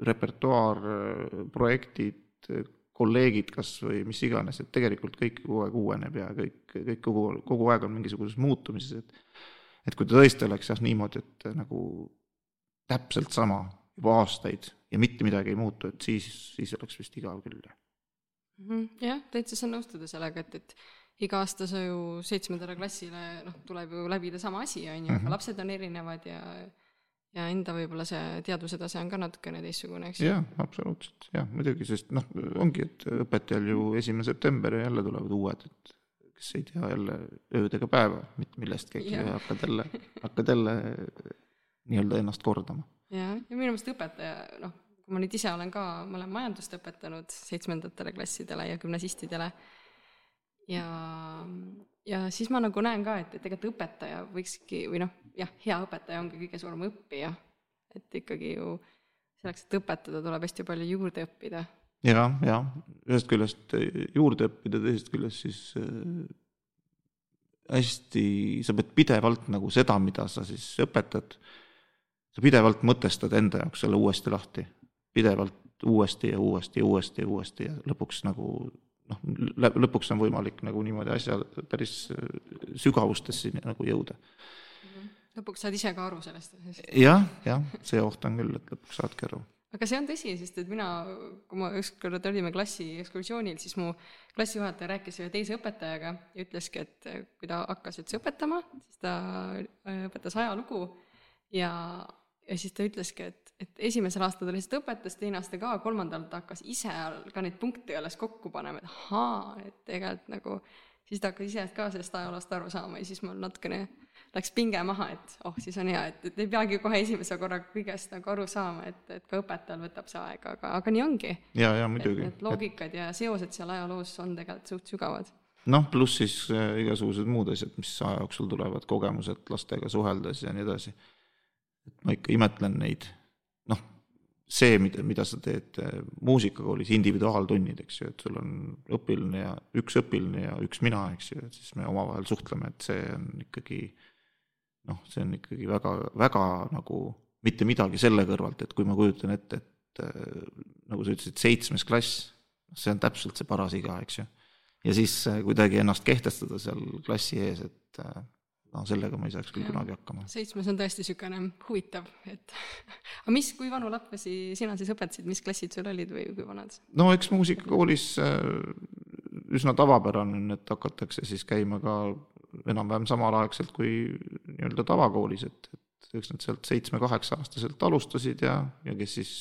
repertuaar, projektid, kolleegid kas või mis iganes, et tegelikult kõik kogu aeg uueneb ja kõik, kõik kogu, kogu aeg on mingisuguses muutumises, et et kui ta tõesti oleks jah niimoodi, et nagu täpselt sama juba aastaid ja mitte midagi ei muutu, et siis, siis oleks vist igav küll. jah, täitsa saan nõustuda sellega, et, et iga aasta sa ju seitsmendale klassile noh, tuleb ju läbida sama asi, on ju, aga lapsed on erinevad ja ja enda võib-olla see teadvuse tase on ka natukene teistsugune, eks ju. jah, absoluutselt, jah, muidugi, sest noh, ongi, et õpetajal ju esimene september ja jälle tulevad uued, et kes ei tea jälle ööd ega päeva mitte millestki, eks ju, ja hakkad jälle, hakkad jälle nii-öelda ennast kordama. jah, ja minu meelest õpetaja, noh, kui ma nüüd ise olen ka, ma olen majandust õpetanud seitsmendatele klassidele ja gümnasistidele. Ja, ja siis ma nagu näen ka, et, et tegelikult õpetaja võikski või noh, jah, hea õpetaja ongi kõige suurem õppija. et ikkagi ju selleks, et õpetada, tuleb hästi palju juurde õppida. Ja, ja ühest küljest juurde õppida, teisest küljest siis hästi, sa pead pidevalt nagu seda, mida sa siis õpetad, sa pidevalt mõtestad enda jaoks selle uuesti lahti, pidevalt uuesti ja uuesti ja uuesti ja uuesti ja lõpuks nagu noh, lõpuks on võimalik nagu niimoodi asja päris sügavustesse nagu jõuda. lõpuks saad ise ka aru sellest asjast ja,. jah, jah, see oht on küll, et lõpuks saadki aru aga see on tõsi, sest et mina, kui ma ükskord olime klassi ekskursioonil, siis mu klassijuhataja rääkis ühe teise õpetajaga ja ütleski, et kui ta hakkas üldse õpetama, siis ta äh, õpetas ajalugu ja, ja siis ta ütleski, et, et esimesel aastal ta lihtsalt õpetas, teine aasta ka, kolmandal ta hakkas ise ka neid punkte alles kokku panema, et ahaa, et tegelikult nagu siis ta hakkas ise ka sellest ajaloost aru saama ja siis mul natukene läks pinge maha, et oh, siis on hea, et, et ei peagi kohe esimese korraga kõigest nagu aru saama, et, et ka õpetajal võtab see aega, aga, aga nii ongi. ja, ja muidugi. et loogikad et... ja seosed seal ajaloos on tegelikult suht sügavad. noh, pluss siis äh, igasugused muud asjad, mis aja jooksul tulevad, kogemused lastega suheldes ja nii edasi. et ma ikka imetlen neid, see, mida, mida sa teed äh, muusikakoolis, individuaaltunnid, eks ju, et sul on õpilane ja üks õpilane ja üks mina, eks ju, et siis me omavahel suhtleme, et see on ikkagi noh, see on ikkagi väga, väga nagu mitte midagi selle kõrvalt, et kui ma kujutan ette, et äh, nagu sa ütlesid, seitsmes klass, see on täpselt see paras iga, eks ju. ja siis äh, kuidagi ennast kehtestada seal klassi ees, et no sellega ma ei saaks küll ja. kunagi hakkama. seitsmes on tõesti niisugune huvitav, et aga mis, kui vanu lapsi sina siis õpetasid, mis klassid sul olid või kui vanad? no eks muusikakoolis üsna tavapärane on, et hakatakse siis käima ka enam-vähem samalaegselt kui nii-öelda tavakoolis, et, et eks nad sealt seitsme-kaheksa-aastaselt alustasid ja, ja kes siis,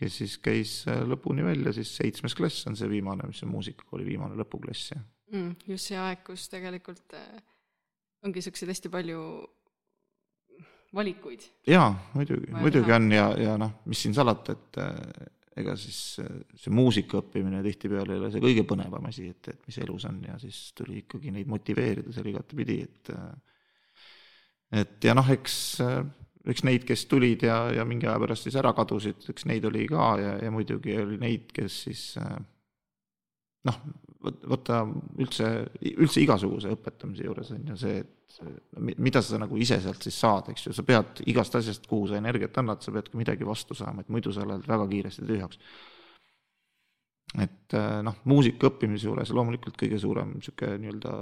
kes siis käis äh, lõpuni välja, siis seitsmes klass on see viimane, mis on muusikakooli viimane lõpuklass, jah mm,. just see aeg, kus tegelikult äh, ongi niisuguseid hästi palju valikuid. jaa, muidugi, muidugi on ja, ja noh, mis siin salata, et äh, ega siis see muusika õppimine tihtipeale ei ole see kõige põnevam asi, et, et mis elus on ja siis tuli ikkagi neid motiveerida seal igatepidi, et et ja noh, eks, eks neid, kes tulid ja, ja mingi aja pärast siis ära kadusid, eks neid oli ka ja, ja muidugi oli neid, kes siis noh, vaata üldse, üldse igasuguse õpetamise juures on ju see, et mida sa nagu ise sealt siis saad, eks ju, sa pead igast asjast, kuhu sa energiat annad, sa pead ka midagi vastu saama, et muidu sa lähed väga kiiresti tühjaks. et noh, muusika õppimise juures loomulikult kõige suurem niisugune nii-öelda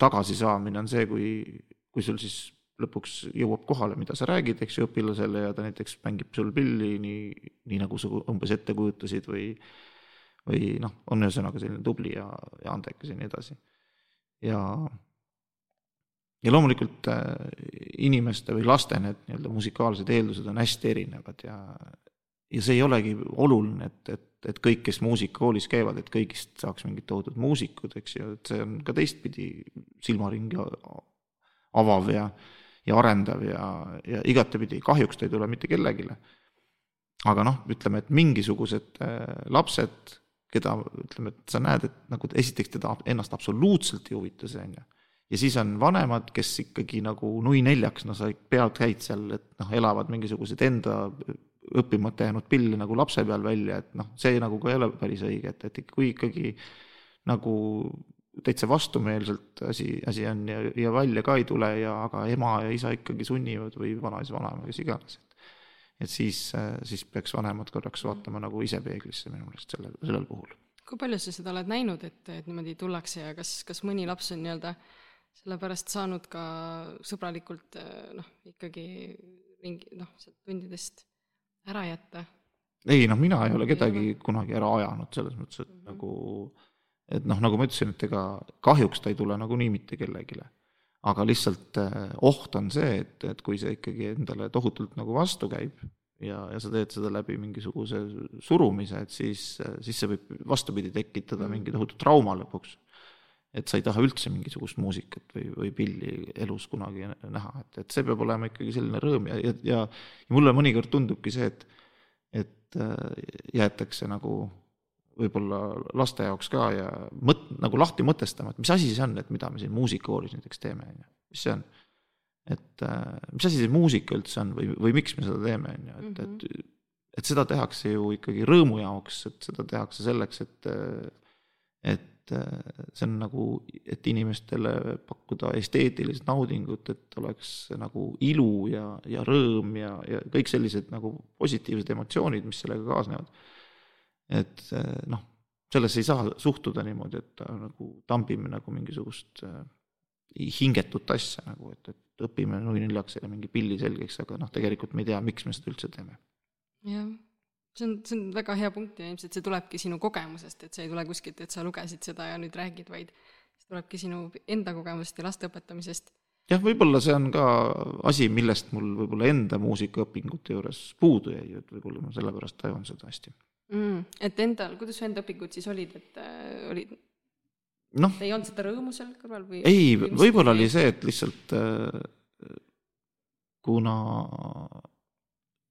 tagasisaamine on see, kui, kui sul siis lõpuks jõuab kohale, mida sa räägid, eks ju, õpilasele ja ta näiteks mängib sul pilli nii, nii nagu sa umbes ette kujutasid või või noh, on ühesõnaga selline tubli ja, ja andekas ja nii edasi. ja, ja loomulikult äh, inimeste või laste need nii-öelda musikaalsed eeldused on hästi erinevad ja, ja see ei olegi oluline, et, et, et kõik, kes muusikakoolis käivad, et kõigist saaks mingid tohutud muusikud, eks ju, et see on ka teistpidi silmaringi avav ja, ja arendav ja, ja igatepidi kahjuks ta ei tule mitte kellelegi. aga noh, ütleme, et mingisugused äh, lapsed keda ütleme, et sa näed, et nagu esiteks teda ennast absoluutselt ei huvita see, on ju. ja siis on vanemad, kes ikkagi nagu nui neljaks, no sa pead, käid seal, et noh, elavad mingisuguseid enda õppimata jäänud pille nagu lapse peal välja, et noh, see nagu ka ei ole päris õige, et, et kui ikkagi nagu täitsa vastumeelselt asi, asi on ja, ja välja ka ei tule ja aga ema ja isa ikkagi sunnivad või vanaisa, vanaema, kes iganes, et et siis, siis peaks vanemad korraks vaatama nagu ise peeglisse minu meelest selle, sellel puhul. kui palju sa seda oled näinud, et, et niimoodi tullakse ja kas, kas mõni laps on nii-öelda sellepärast saanud ka sõbralikult noh, ikkagi mingi noh, sealt tundidest ära jätta? ei noh, mina ei ole kedagi ei kunagi ära ajanud, selles mõttes, et mm -hmm. nagu et noh, nagu ma ütlesin, et ega kahjuks ta ei tule nagunii mitte kellelegi aga lihtsalt äh, oht on see, et, et kui see ikkagi endale tohutult nagu vastu käib ja, ja sa teed seda läbi mingisuguse surumise, et siis, siis see võib vastupidi tekitada mm. mingi tohutu trauma lõpuks. et sa ei taha üldse mingisugust muusikat või, või pilli elus kunagi näha, et, et see peab olema ikkagi selline rõõm ja, ja, ja, ja mulle mõnikord tundubki see, et, et äh, jäetakse nagu võib-olla laste jaoks ka ja mõt-, nagu lahti mõtestama, et mis asi see on, et mida me siin muusikakoolis näiteks teeme, on ju, mis see on. et äh, mis asi see muusika üldse on või, või miks me seda teeme, on ju, et, et mhm. et seda tehakse ju ikkagi rõõmu jaoks, et seda tehakse selleks, et et äh, see on nagu, et inimestele pakkuda esteetilist naudingut, et oleks nagu ilu ja, ja rõõm ja, ja kõik sellised nagu positiivsed emotsioonid, mis sellega kaasnevad. Et äh, noh, sellesse ei saa suhtuda niimoodi, et nagu tambime nagu mingisugust äh, hingetut asja nagu, et, et õpime nui neljaks ja mingi pilli selgeks, aga noh, tegelikult me ei tea, miks me seda üldse teeme. jah see on, see on väga hea punkt ja ilmselt see tulebki sinu kogemusest, et see ei tule kuskilt, et sa lugesid seda ja nüüd räägid, vaid see tulebki sinu enda kogemusest ja laste õpetamisest. jah, võib-olla see on ka asi, millest mul võib-olla enda muusikaõpingute juures puudu jäi, et võib-olla ma sellepärast tajun seda hästi mm,. et endal, kuidas su enda õpingud siis olid, et äh, olid noh, ei olnud seda rõõmu seal kõrval või? ei, võib-olla oli see, et lihtsalt äh, kuna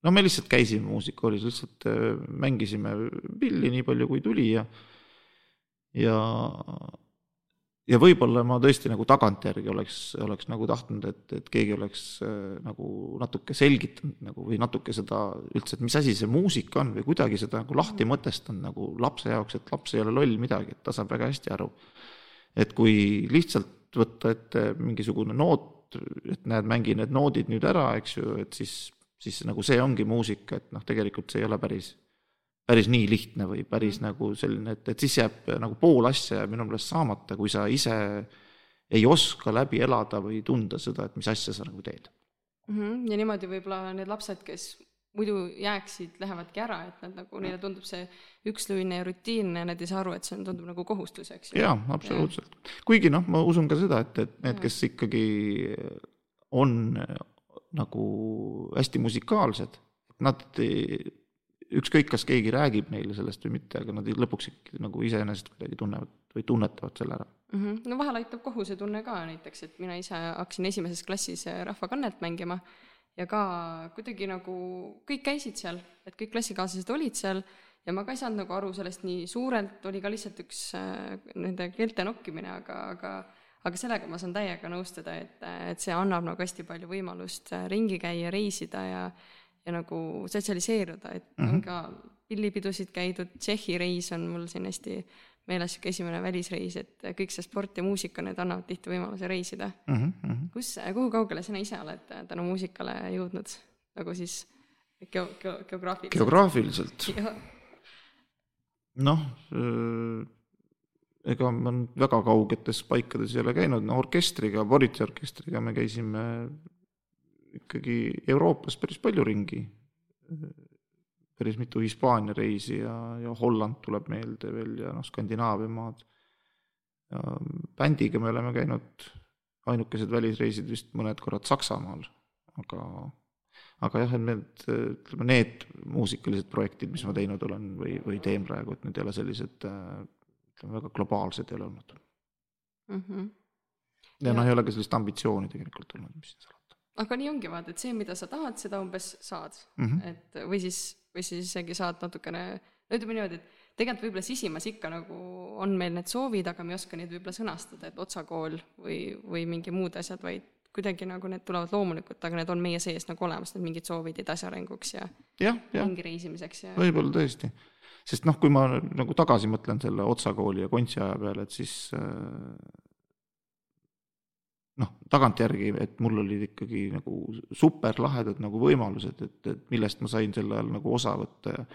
no me lihtsalt käisime muusikakoolis, lihtsalt äh, mängisime pilli nii palju, kui tuli ja ja ja võib-olla ma tõesti nagu tagantjärgi oleks, oleks nagu tahtnud, et, et keegi oleks äh, nagu natuke selgitanud nagu või natuke seda üldse, et mis asi see muusika on või kuidagi seda nagu lahti mõtestanud nagu lapse jaoks, et laps ei ole loll midagi, et ta saab väga hästi aru. et kui lihtsalt võtta ette mingisugune noot, et näed, mängi need noodid nüüd ära, eks ju, et siis siis nagu see ongi muusika, et noh, tegelikult see ei ole päris, päris nii lihtne või päris nagu selline, et, et siis jääb nagu pool asja jääb minu meelest saamata, kui sa ise ei oska läbi elada või tunda seda, et mis asja sa nagu teed mm. -hmm. ja niimoodi võib-olla need lapsed, kes muidu jääksid, lähevadki ära, et nad nagu, neile tundub see ükslüüne ja rutiinne ja nad ei saa aru, et see on, tundub nagu kohustus, eks ju. jaa, absoluutselt. kuigi noh, ma usun ka seda, et, et need, kes ikkagi on nagu hästi musikaalsed, nad ükskõik, kas keegi räägib neile sellest või mitte, aga nad lõpuks ikkagi nagu iseenesest kuidagi tunnevad või tunnetavad selle ära mm. -hmm. no vahel aitab kohusetunne ka näiteks, et mina ise hakkasin esimeses klassis rahvakannet mängima ja ka kuidagi nagu kõik käisid seal, et kõik klassikaaslased olid seal ja ma ka ei saanud nagu aru sellest nii suurelt, oli ka lihtsalt üks äh, nende keelte nokkimine, aga, aga aga sellega ma saan täiega nõustuda, et, et see annab nagu hästi palju võimalust äh, ringi käia, reisida ja ja nagu sotsialiseeruda, et mm -hmm. on ka pillipidusid käidud, Tšehhi reis on mul siin hästi meeles, niisugune esimene välisreis, et kõik see sport ja muusika, need annavad tihti võimaluse reisida mm. -hmm. kus, kuhu kaugele sina ise oled äh, tänu muusikale jõudnud, nagu siis geo-, geo-, geograafiliselt? geograafiliselt? noh, ega ma väga kaugetes paikades ei ole käinud, no orkestriga, Boritsi orkestriga me käisime ikkagi Euroopas päris palju ringi. päris mitu Hispaania reisi ja, ja Holland tuleb meelde veel ja noh, Skandinaavia maad. bändiga me oleme käinud ainukesed välisreisid vist mõned korrad Saksamaal, aga aga jah, et need, ütleme, need muusikalised projektid, mis ma teinud olen või, või teen praegu, et need ei ole sellised ütleme, väga globaalsed ei ole olnud mm. -hmm. ja, ja noh, ei ole ka sellist ambitsiooni tegelikult olnud, mis siin salata. Aga nii ongi, vaata, et see, mida sa tahad, seda umbes saad mm. -hmm. et või siis, või siis isegi saad natukene, no ütleme niimoodi, et tegelikult võib-olla sisimas ikka nagu on meil need soovid, aga me ei oska neid võib-olla sõnastada, et otsakool või, või mingi muud asjad, vaid kuidagi nagu need tulevad loomulikult, aga need on meie sees nagu olemas, need mingid soovid edasiarenguks ja, ja, ja. ringi reisimiseks ja võib-olla tõesti sest noh, kui ma nagu tagasi mõtlen selle Otsa kooli ja Kontsi aja peale, et siis äh, noh, tagantjärgi, et mul olid ikkagi nagu super lahedad nagu võimalused, et, et millest ma sain sel ajal nagu osa võtta ja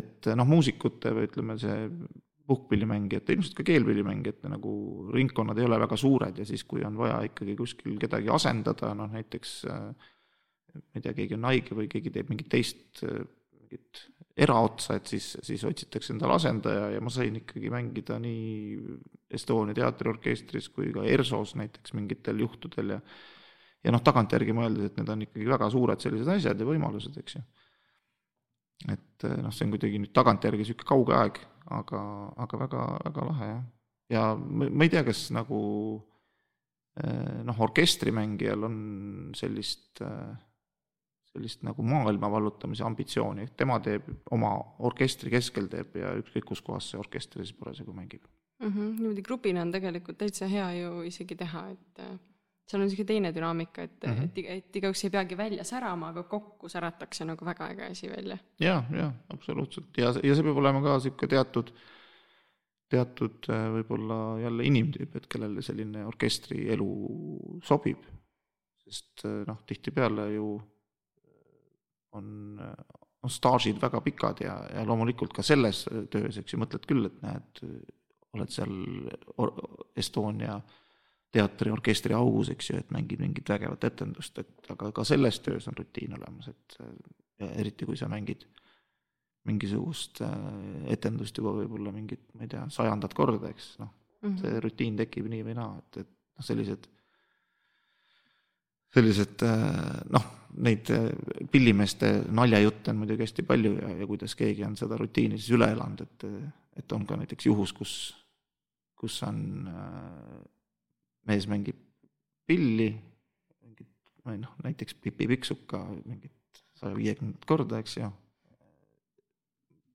et noh, muusikute või ütleme, see puhkpillimängijate, ilmselt ka keelpillimängijate nagu ringkonnad ei ole väga suured ja siis, kui on vaja ikkagi kuskil kedagi asendada, noh näiteks äh, ma ei tea, keegi on haige või keegi teeb mingit teist äh, mingit eraotsa, et siis, siis otsitakse endale asendaja ja ma sain ikkagi mängida nii Estonia teatriorkestris kui ka ERSO-s näiteks mingitel juhtudel ja ja noh, tagantjärgi mõeldes, et need on ikkagi väga suured sellised asjad ja võimalused, eks ju. et noh, see on kuidagi nüüd tagantjärgi niisugune kauge aeg, aga, aga väga, väga lahe jah. ja ma, ma ei tea, kas nagu eh, noh, orkestrimängijal on sellist äh, sellist nagu maailma vallutamise ambitsiooni, et tema teeb oma orkestri keskel teeb ja ükskõik kus kohas see orkester siis parasjagu mängib mm. -hmm. niimoodi grupina on tegelikult täitsa hea ju isegi teha, et äh, seal on niisugune teine dünaamika, et mm, -hmm. et, et igaüks ei peagi välja särama, aga kokku säratakse nagu väga äge asi välja. ja, ja absoluutselt ja, ja see peab olema ka niisugune teatud teatud äh, võib-olla jälle inimtüüp, et kellele selline orkestrielu sobib. sest äh, noh, tihtipeale ju on, on staažid väga pikad ja, ja loomulikult ka selles töös, eks ju, mõtled küll, et näed, oled seal Estonia teatri orkestri augus, eks ju, et mängid mingit vägevat etendust, et aga ka selles töös on rutiin olemas, et eriti kui sa mängid mingisugust äh, etendust juba võib-olla mingit, ma ei tea, sajandat korda, eks noh mm -hmm., see rutiin tekib nii või naa, et, et noh, sellised, sellised äh, noh, neid äh, pillimeeste naljajutte on muidugi hästi palju ja, ja kuidas keegi on seda rutiini siis üle elanud, et, et on ka näiteks juhus, kus, kus on, mees mängib pilli, mingit, või noh, näiteks Pipi Pikksuka mingit saja viiekümnendat korda, eks ju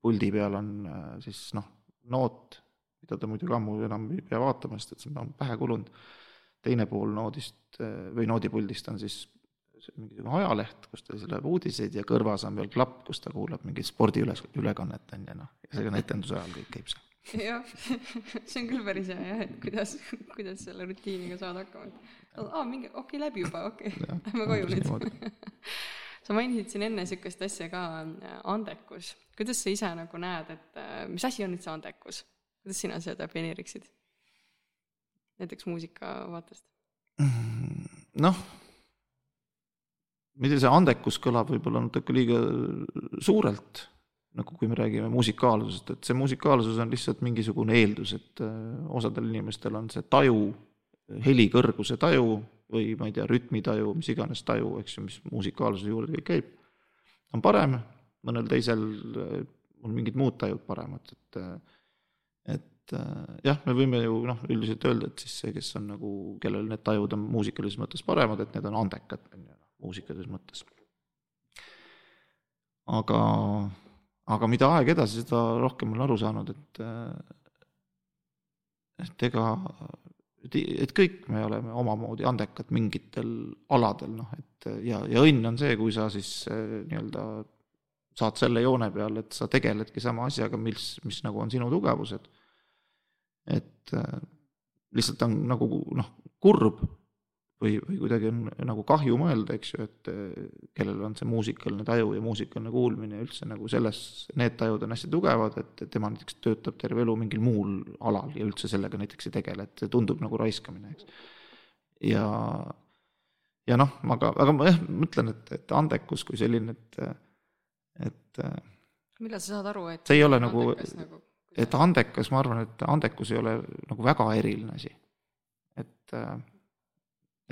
puldi peal on äh, siis noh, noot, mida ta muidugi ammu enam ei pea vaatama, sest et see on pähe kulunud. Teine pool noodist äh, või noodipuldist on siis mingisugune ajaleht, kus ta siis loeb uudiseid ja kõrvas on veel klapp, kus ta kuulab mingit spordiüles, ülekannet on ju noh, ja see on etenduse ajal kõik käib seal. jah, see on küll päris hea jah, et kuidas, kuidas selle rutiiniga saada hakkama, et aa, mingi, okei okay,, läbi juba, okei okay., lähme koju nüüd sa mainisid siin enne niisugust asja ka, andekus. kuidas sa ise nagu näed, et mis asi on nüüd see andekus? kuidas sina seda defineeriksid? Näiteks muusika vaatest. noh, ma ei tea, see andekus kõlab võib-olla natuke liiga suurelt, nagu kui me räägime musikaalsusest, et see musikaalsus on lihtsalt mingisugune eeldus, et äh, osadel inimestel on see taju, heli kõrguse taju või ma ei tea, rütmitaju, mis iganes taju, eks ju, mis musikaalsuse juurde kõik käib, on parem, mõnel teisel on mingid muud tajud paremad, et et jah, me võime ju noh, üldiselt öelda, et siis see, kes on nagu, kellel need tajud on muusikalises mõttes paremad, et need on andekad, on ju, muusikalises mõttes. aga, aga mida aeg edasi, seda rohkem olen aru saanud, et et ega et, et kõik me oleme omamoodi andekad mingitel aladel, noh, et ja, ja õnn on see, kui sa siis eh, nii-öelda saad selle joone peal, et sa tegeledki sama asjaga, mis, mis nagu on sinu tugevused. Et eh, lihtsalt on nagu noh, kurb või, või kuidagi on nagu kahju mõelda, eks ju, et eh, kellel on see muusikaline taju ja muusikaline kuulmine üldse nagu selles, need tajud on hästi tugevad, et tema näiteks töötab terve elu mingil muul alal ja üldse sellega näiteks ei tegele, et see tundub nagu raiskamine, eks. ja, ja noh, aga, aga ma jah, mõtlen, et, et andekus kui selline, et, et millal sa saad aru, et see ei ole nagu, nagu, et andekas, ma arvan, et andekus ei ole nagu väga eriline asi. et äh,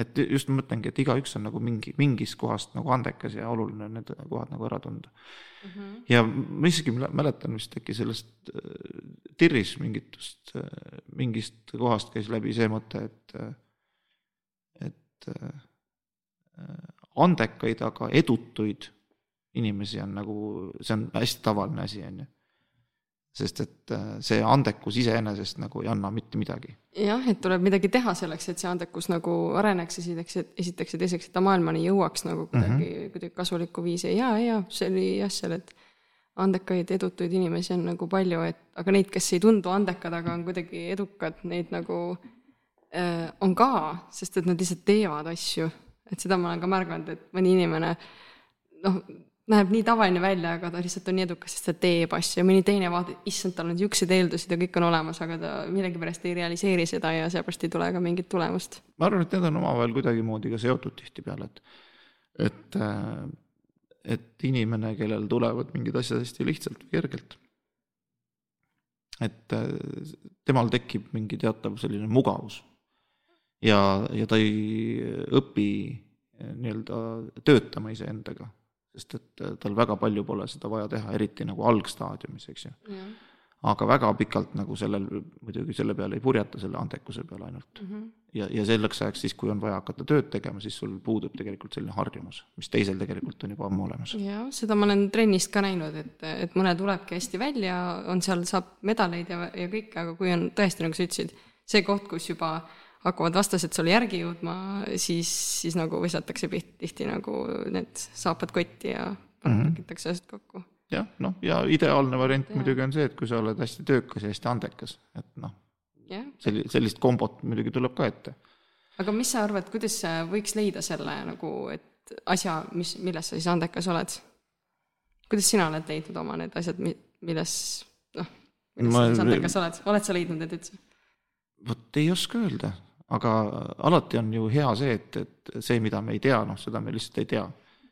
et just mõtlengi, et igaüks on nagu mingi, mingist kohast nagu andekas ja oluline on need kohad nagu ära tunda mm. -hmm. ja ma isegi mäletan vist äkki sellest äh, Tirris mingitust, äh, mingist kohast käis läbi see mõte, et, et andekaid, aga edutuid inimesi on nagu, see on hästi tavaline asi, on ju sest et äh, see andekus iseenesest nagu ei anna mitte midagi. jah, et tuleb midagi teha selleks, et see andekus nagu areneks esiteks, et esiteks ja teiseks, et ta maailmani jõuaks nagu kuidagi mm, -hmm. kuidagi kasulikku viisi ja, ja see oli jah, seal, et andekaid, edutuid inimesi on nagu palju, et aga neid, kes ei tundu andekad, aga on kuidagi edukad, neid nagu äh, on ka, sest et nad lihtsalt teevad asju. et seda ma olen ka märganud, et mõni inimene noh, näeb nii tavaline välja, aga ta lihtsalt on nii edukas, sest ta teeb asju. Ja mõni teine vaatab, issand, tal on niisugused eeldused ja kõik on olemas, aga ta millegipärast ei realiseeri seda ja seepärast ei tule ka mingit tulemust. ma arvan, et need on omavahel kuidagimoodi ka seotud tihtipeale, et, et, et inimene, kellel tulevad mingid asjad hästi lihtsalt või kergelt, et temal tekib mingi teatav selline mugavus. Ja, ja ta ei õpi nii-öelda töötama iseendaga sest et äh, tal väga palju pole seda vaja teha, eriti nagu algstaadiumis, eks ju. aga väga pikalt nagu sellel, muidugi selle peale ei purjeta, selle andekuse peale ainult mm. -hmm. ja, ja selleks ajaks siis, kui on vaja hakata tööd tegema, siis sul puudub tegelikult selline harjumus, mis teisel tegelikult on juba ammu olemas. jah, seda ma olen trennist ka näinud, et, et mõne tulebki hästi välja, on seal, saab medaleid ja, ja kõike, aga kui on tõesti, nagu sa ütlesid, see koht, kus juba hakkavad vastased sulle järgi jõudma, siis, siis nagu visatakse tihti nagu need saapad kotti ja pakitakse mm -hmm. asjad kokku. jah, noh, ja ideaalne variant Jah. muidugi on see, et kui sa oled hästi töökas ja hästi andekas, et noh, selli-, sellist kombot muidugi tuleb ka ette. aga mis sa arvad, kuidas sa võiks leida selle nagu, et asja, mis, milles sa siis andekas oled? kuidas sina oled leidnud oma need asjad, milles, noh, milles Ma- sa andekas oled, oled sa leidnud need üldse? vot ei oska öelda, aga alati on ju hea see, et, et see, mida me ei tea, noh, seda me lihtsalt ei tea.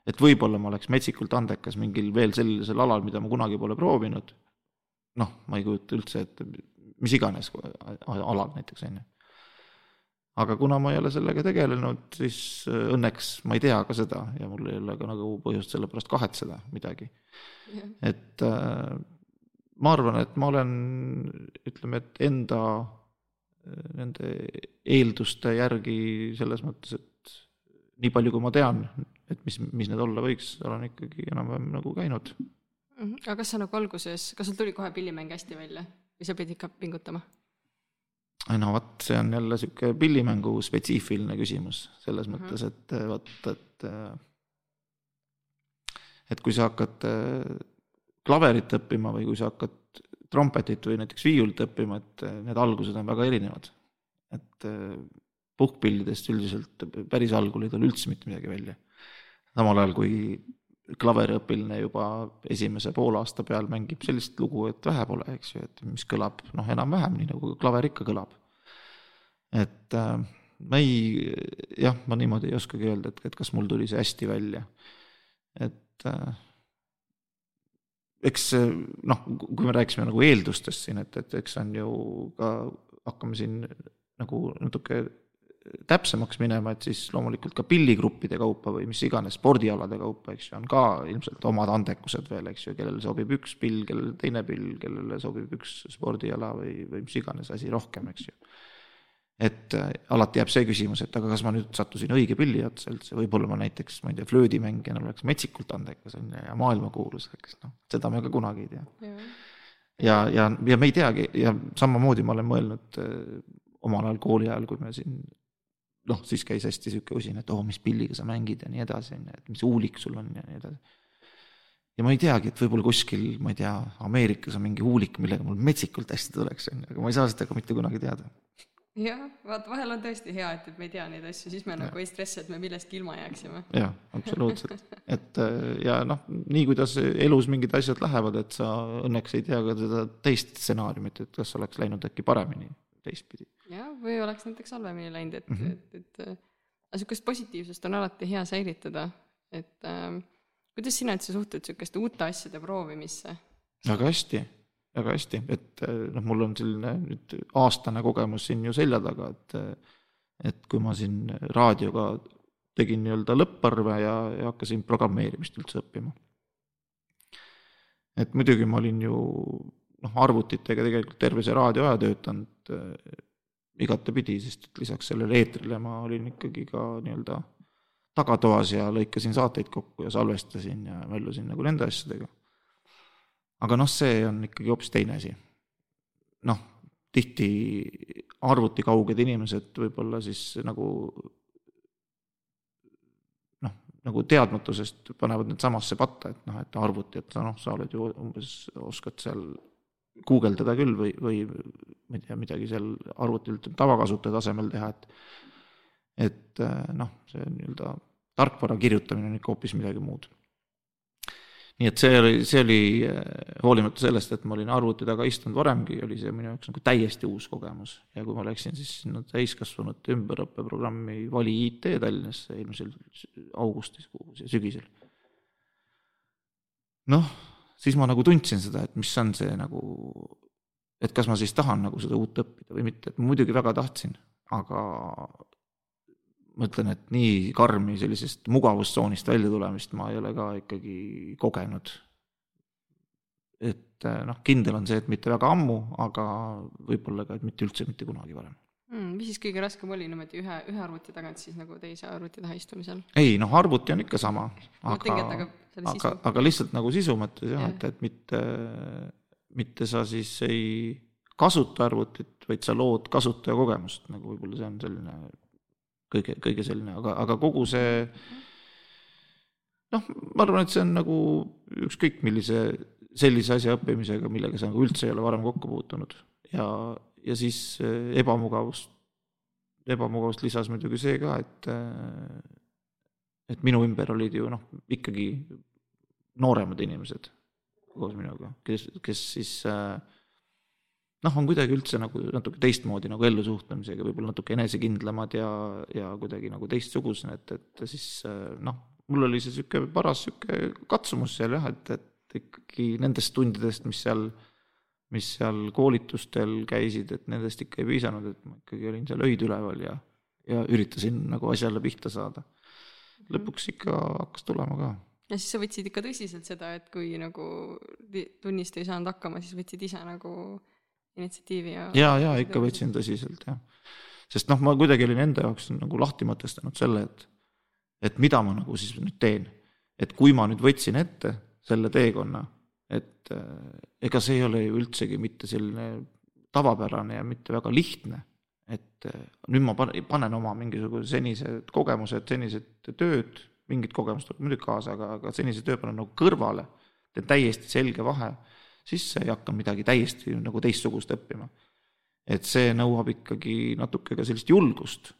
et võib-olla ma oleks metsikult andekas mingil veel sellisel alal, mida ma kunagi pole proovinud. noh, ma ei kujuta üldse ette, mis iganes alal näiteks, on ju. aga kuna ma ei ole sellega tegelenud, siis õnneks ma ei tea ka seda ja mul ei ole ka nagu põhjust selle pärast kahetseda midagi. et äh, ma arvan, et ma olen, ütleme, et enda äh, nende eelduste järgi selles mõttes, et nii palju, kui ma tean, et mis, mis need olla võiks, olen ikkagi enam-vähem nagu käinud. Mhm. aga kas sa nagu alguses, kas sul tuli kohe pillimäng hästi välja või sa pidid ikka pingutama? no vot, see on jälle niisugune pillimängu spetsiifiline küsimus selles Mhm. mõttes, et äh, vot, et äh, et kui sa hakkad äh, klaverit õppima või kui sa hakkad trompetit või näiteks viiulit õppima, et äh, need algused on väga erinevad. et äh, puhkpillidest üldiselt päris algul ei tule üldse mitte midagi välja. samal ajal kui klaveriõpilane juba esimese poolaasta peal mängib sellist lugu, et vähe pole, eks ju, et mis kõlab noh, enam-vähem nii nagu klaver ikka kõlab. et äh, ma ei, jah, ma niimoodi ei oskagi öelda, et, et kas mul tuli see hästi välja. et äh, eks noh, kui me rääkisime nagu eeldustest siin, et, et eks on ju ka, hakkame siin nagu natuke täpsemaks minema, et siis loomulikult ka pilligruppide kaupa või mis iganes spordialade kaupa, eks ju, on ka ilmselt omad andekused veel, eks ju, kellele sobib üks pill, kellele teine pill, kellele sobib üks spordiala või, või mis iganes asi rohkem, eks ju. Et äh, alati jääb see küsimus, et aga kas ma nüüd sattusin õige pilli otsa üldse, võib-olla ma näiteks, ma ei tea, flöödimängijana oleks metsikult andekas, on ju, ja maailmakuulus, eks noh, seda me ka kunagi ei tea ja, ja, ja me ei teagi ja samamoodi ma olen mõelnud äh, omal ajal kooli ajal, kui me siin noh, siis käis hästi sihuke usin, et oo oh,, mis pilliga sa mängid ja nii edasi, on ju, et mis huulik sul on ja nii edasi. ja ma ei teagi, et võib-olla kuskil, ma ei tea, Ameerikas on mingi huulik, millega mul metsikult hästi tuleks, on ju, aga ma ei saa seda ka mitte kunagi teada. jah, vaat vahel on tõesti hea, et, et me ei tea neid asju, siis me ja. nagu ei stressi, et me millestki ilma jääksime. jah, absoluutselt, et äh, ja noh, nii kuidas elus mingid asjad lähevad, et sa õnneks ei tea ka seda teist stsenaariumit, et kas oleks läinud äkki paremini teistpidi jah, või oleks näiteks halvemini läinud, et mm. -hmm. et, et äh, aga niisugust positiivsust on alati hea säilitada, et äh, kuidas sina üldse suhtud niisuguste uute asjade proovimisse? väga hästi, väga hästi, et eh, noh, mul on selline nüüd aastane kogemus siin ju selja taga, et et kui ma siin raadioga tegin nii-öelda lõpparve ja, ja hakkasin programmeerimist üldse õppima. et muidugi ma olin ju noh, arvutitega tegelikult terve see raadioaja töötanud äh, igatepidi, sest et lisaks sellele eetrile ma olin ikkagi ka nii-öelda tagatoas ja lõikasin saateid kokku ja salvestasin ja möllusin nagu nende asjadega aga noh, see on ikkagi hoopis teine asi. noh, tihti arvutikauged inimesed võib-olla siis nagu noh, nagu teadmatusest panevad need samasse patta, et noh, et arvuti, et noh, sa oled ju umbes, oskad seal guugeldada küll või, või ma ei tea, midagi seal arvutil tavakasutaja tasemel teha, et et noh, see nii-öelda tarkvara kirjutamine on ikka hoopis midagi muud nii et see oli, see oli hoolimata sellest, et ma olin arvuti taga istunud varemgi, oli see minu jaoks nagu täiesti uus kogemus. ja kui ma läksin siis sinna täiskasvanute ümberõppeprogrammi Vali IT Tallinnasse eelmisel augustis, sügisel. noh, siis ma nagu tundsin seda, et mis on see nagu, et kas ma siis tahan nagu seda uut õppida või mitte, et ma muidugi väga tahtsin, aga ma ütlen, et nii karmi sellisest mugavustsoonist välja tulemist ma ei ole ka ikkagi kogenud. et noh, kindel on see, et mitte väga ammu, aga võib-olla ka, et mitte üldse mitte kunagi varem mm,. mis siis kõige raskem oli niimoodi ühe, ühe arvuti tagant siis nagu teise arvuti taha istumisel? ei noh, arvuti on ikka sama, aga, aga, aga, aga lihtsalt nagu sisu mõttes jah ja., et, et mitte, mitte sa siis ei kasuta arvutit, vaid sa lood kasutajakogemust, nagu võib-olla see on selline kõige, kõige selline, aga, aga kogu see noh, ma arvan, et see on nagu ükskõik millise sellise asja õppimisega, millega sa nagu üldse ei ole varem kokku puutunud. Ja, ja siis ebamugavust, ebamugavust lisas muidugi see ka, et äh, et minu ümber olid ju noh, ikkagi nooremad inimesed koos minuga, kes, kes siis äh, noh, on kuidagi üldse nagu natuke teistmoodi nagu ellusuhtlemisega, võib-olla natuke enesekindlamad ja, ja kuidagi nagu teistsugused, et, et siis noh, mul oli see niisugune paras niisugune katsumus seal jah, et, et ikkagi nendest tundidest, mis seal, mis seal koolitustel käisid, et nendest ikka ei piisanud, et ma ikkagi olin seal öid üleval ja, ja üritasin nagu asjale pihta saada. lõpuks ikka hakkas tulema ka ja siis sa võtsid ikka tõsiselt seda, et kui nagu tunnist ei saanud hakkama, siis võtsid ise nagu initsiatiivi ja. ja, ja ikka võtsin tõsiselt jah. sest noh, ma kuidagi olin enda jaoks nagu lahti mõtestanud selle, et, et mida ma nagu siis nüüd teen. et kui ma nüüd võtsin ette selle teekonna, et äh, ega see ei ole ju üldsegi mitte selline tavapärane ja mitte väga lihtne, et äh, nüüd ma panen oma mingisuguse senised kogemused, senised tööd, mingit kogemust tuleb muidugi kaasa, aga, aga senise töö panen nagu kõrvale, teen täiesti selge vahe sisse ja hakkan midagi täiesti nagu teistsugust õppima. et see nõuab ikkagi natuke ka sellist julgust,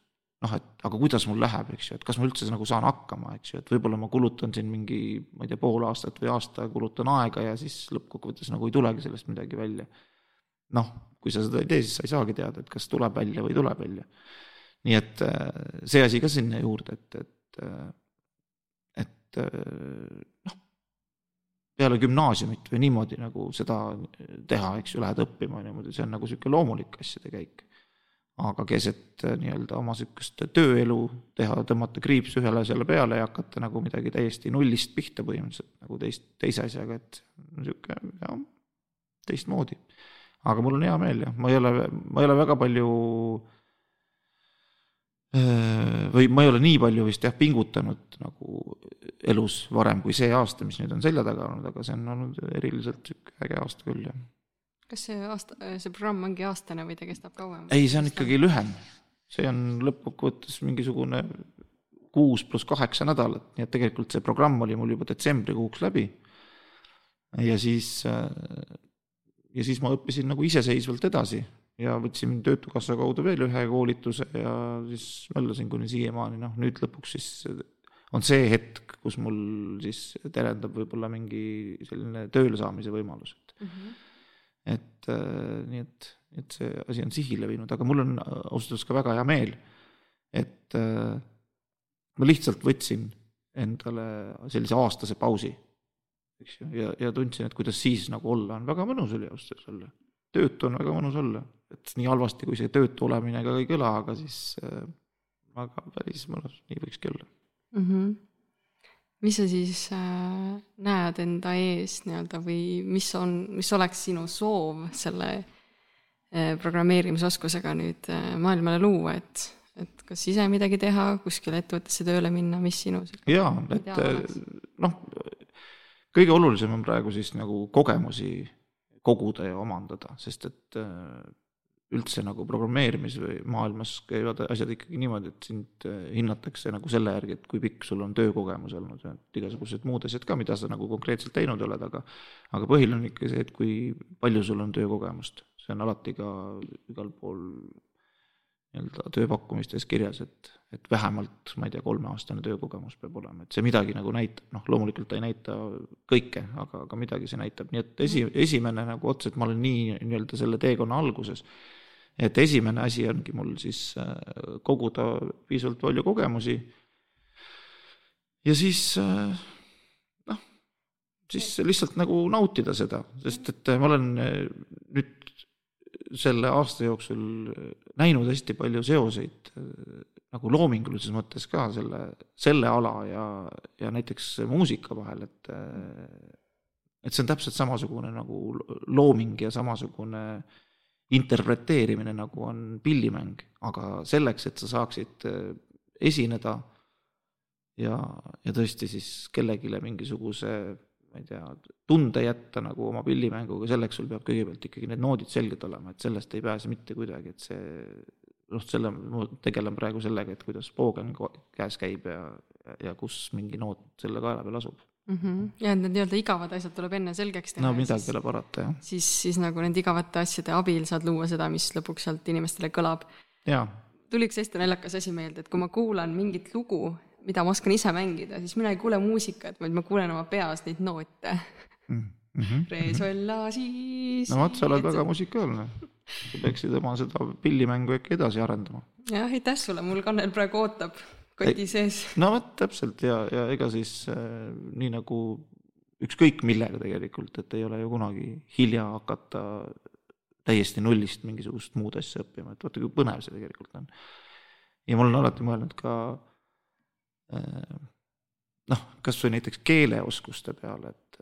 noh, et aga kuidas mul läheb, eks ju, et kas ma üldse nagu saan hakkama, eks ju, et võib-olla ma kulutan siin mingi, ma ei tea, pool aastat või aasta kulutan aega ja siis lõppkokkuvõttes nagu ei tulegi sellest midagi välja. noh, kui sa seda ei tee, siis sa ei saagi teada, et kas tuleb välja või ei tule välja. nii et äh, see asi ka sinna juurde, et, et, äh, et äh, noh peale gümnaasiumit või niimoodi nagu seda teha, eks ju, lähed õppima niimoodi, see on nagu niisugune loomulik asjade käik. aga keset äh, nii-öelda oma niisugust tööelu teha, tõmmata kriips ühele asjale peale ja hakata nagu midagi täiesti nullist pihta põhimõtteliselt nagu teist, teise asjaga, et niisugune jah, teistmoodi. aga mul on hea meel jah, ma ei ole, ma ei ole väga palju äh, või ma ei ole nii palju vist jah, pingutanud nagu elus varem kui see aasta, mis nüüd on selja taga olnud, aga see on olnud eriliselt niisugune äge aasta küll, jah. kas see aasta, see programm ongi aastane või ta kestab kauem? ei, see on ikkagi lühem. see on lõppkokkuvõttes mingisugune kuus pluss kaheksa nädalat, nii et tegelikult see programm oli mul juba detsembrikuuks läbi. ja siis, ja siis ma õppisin nagu iseseisvalt edasi ja võtsin Töötukassa kaudu veel ühe koolituse ja siis möllasin kuni siiamaani, noh nüüd lõpuks siis on see hetk, kus mul siis terendab võib-olla mingi selline tööle saamise võimalus, et mm. -hmm. et äh, nii et, et see asi on sihile viinud, aga mul on ausalt öeldes ka väga hea meel, et äh, ma lihtsalt võtsin endale sellise aastase pausi, eks ju, ja, ja tundsin, et kuidas siis nagu olla on, väga mõnus oli ausalt öeldes olla. töötu on väga mõnus olla, et nii halvasti, kui see töötu olemine ka ei kõla, aga siis äh, aga päris mõnus, nii võikski olla mm. -hmm. mis sa siis äh, näed enda ees nii-öelda või mis on, mis oleks sinu soov selle äh, programmeerimisoskusega nüüd äh, maailmale luua, et, et kas ise midagi teha, kuskile ettevõttesse tööle minna, mis sinu jaa, et äh, noh, kõige olulisem on praegu siis nagu kogemusi koguda ja omandada, sest et äh, üldse nagu programmeerimismaailmas käivad asjad ikkagi niimoodi, et sind äh, hinnatakse nagu selle järgi, et kui pikk sul on töökogemus olnud ja igasugused muud asjad ka, mida sa nagu konkreetselt teinud oled, aga aga põhiline on ikka see, et kui palju sul on töökogemust, see on alati ka igal pool nii-öelda tööpakkumistes kirjas, et, et vähemalt, ma ei tea, kolmeaastane töökogemus peab olema, et see midagi nagu näitab, noh, loomulikult ta ei näita kõike, aga, aga midagi see näitab, nii et esi, esimene nagu ots, et ma olen nii nii-öelda selle teekonna alguses et esimene asi ongi mul siis äh, koguda piisavalt palju kogemusi. ja siis äh, noh, siis lihtsalt nagu nautida seda, sest et ma olen äh, nüüd selle aasta jooksul näinud hästi palju seoseid nagu loomingulises mõttes ka selle, selle ala ja, ja näiteks muusika vahel, et et see on täpselt samasugune nagu looming ja samasugune äh, interpreteerimine, nagu on pillimäng, aga selleks, et sa saaksid äh, esineda ja, ja tõesti siis kellelegi mingisuguse ma ei tea, tunde jätta nagu oma pillimänguga, selleks sul peab kõigepealt ikkagi need noodid selged olema, et sellest ei pääse mitte kuidagi, et see noh, selle, ma tegelen praegu sellega, et kuidas poogen käes käib ja, ja kus mingi noot selle kaela peal asub. Mm. -hmm. ja need nii-öelda igavad asjad tuleb enne selgeks teha. no midagi ei ole parata, jah. siis, siis nagu nende igavate asjade abil saad luua seda, mis lõpuks sealt inimestele kõlab. tuli üks hästi naljakas asi meelde, et kui ma kuulan mingit lugu, mida ma oskan ise mängida, siis mina ei kuule muusikat, vaid ma kuulen oma peas neid noote mm. -hmm. Re, sol, la, si, si. no vot, sa oled väga musikaalne. sa peaksid oma seda pillimängu äkki edasi arendama. jah, aitäh sulle, mul Kannel praegu ootab koti sees. no vot, täpselt ja, ja ega siis äh, nii nagu ükskõik millega tegelikult, et ei ole ju kunagi hilja hakata täiesti nullist mingisugust muud asja õppima, et vaata kui põnev see tegelikult on. ja ma olen alati mõelnud ka äh, noh, kasvõi näiteks keeleoskuste peale, et,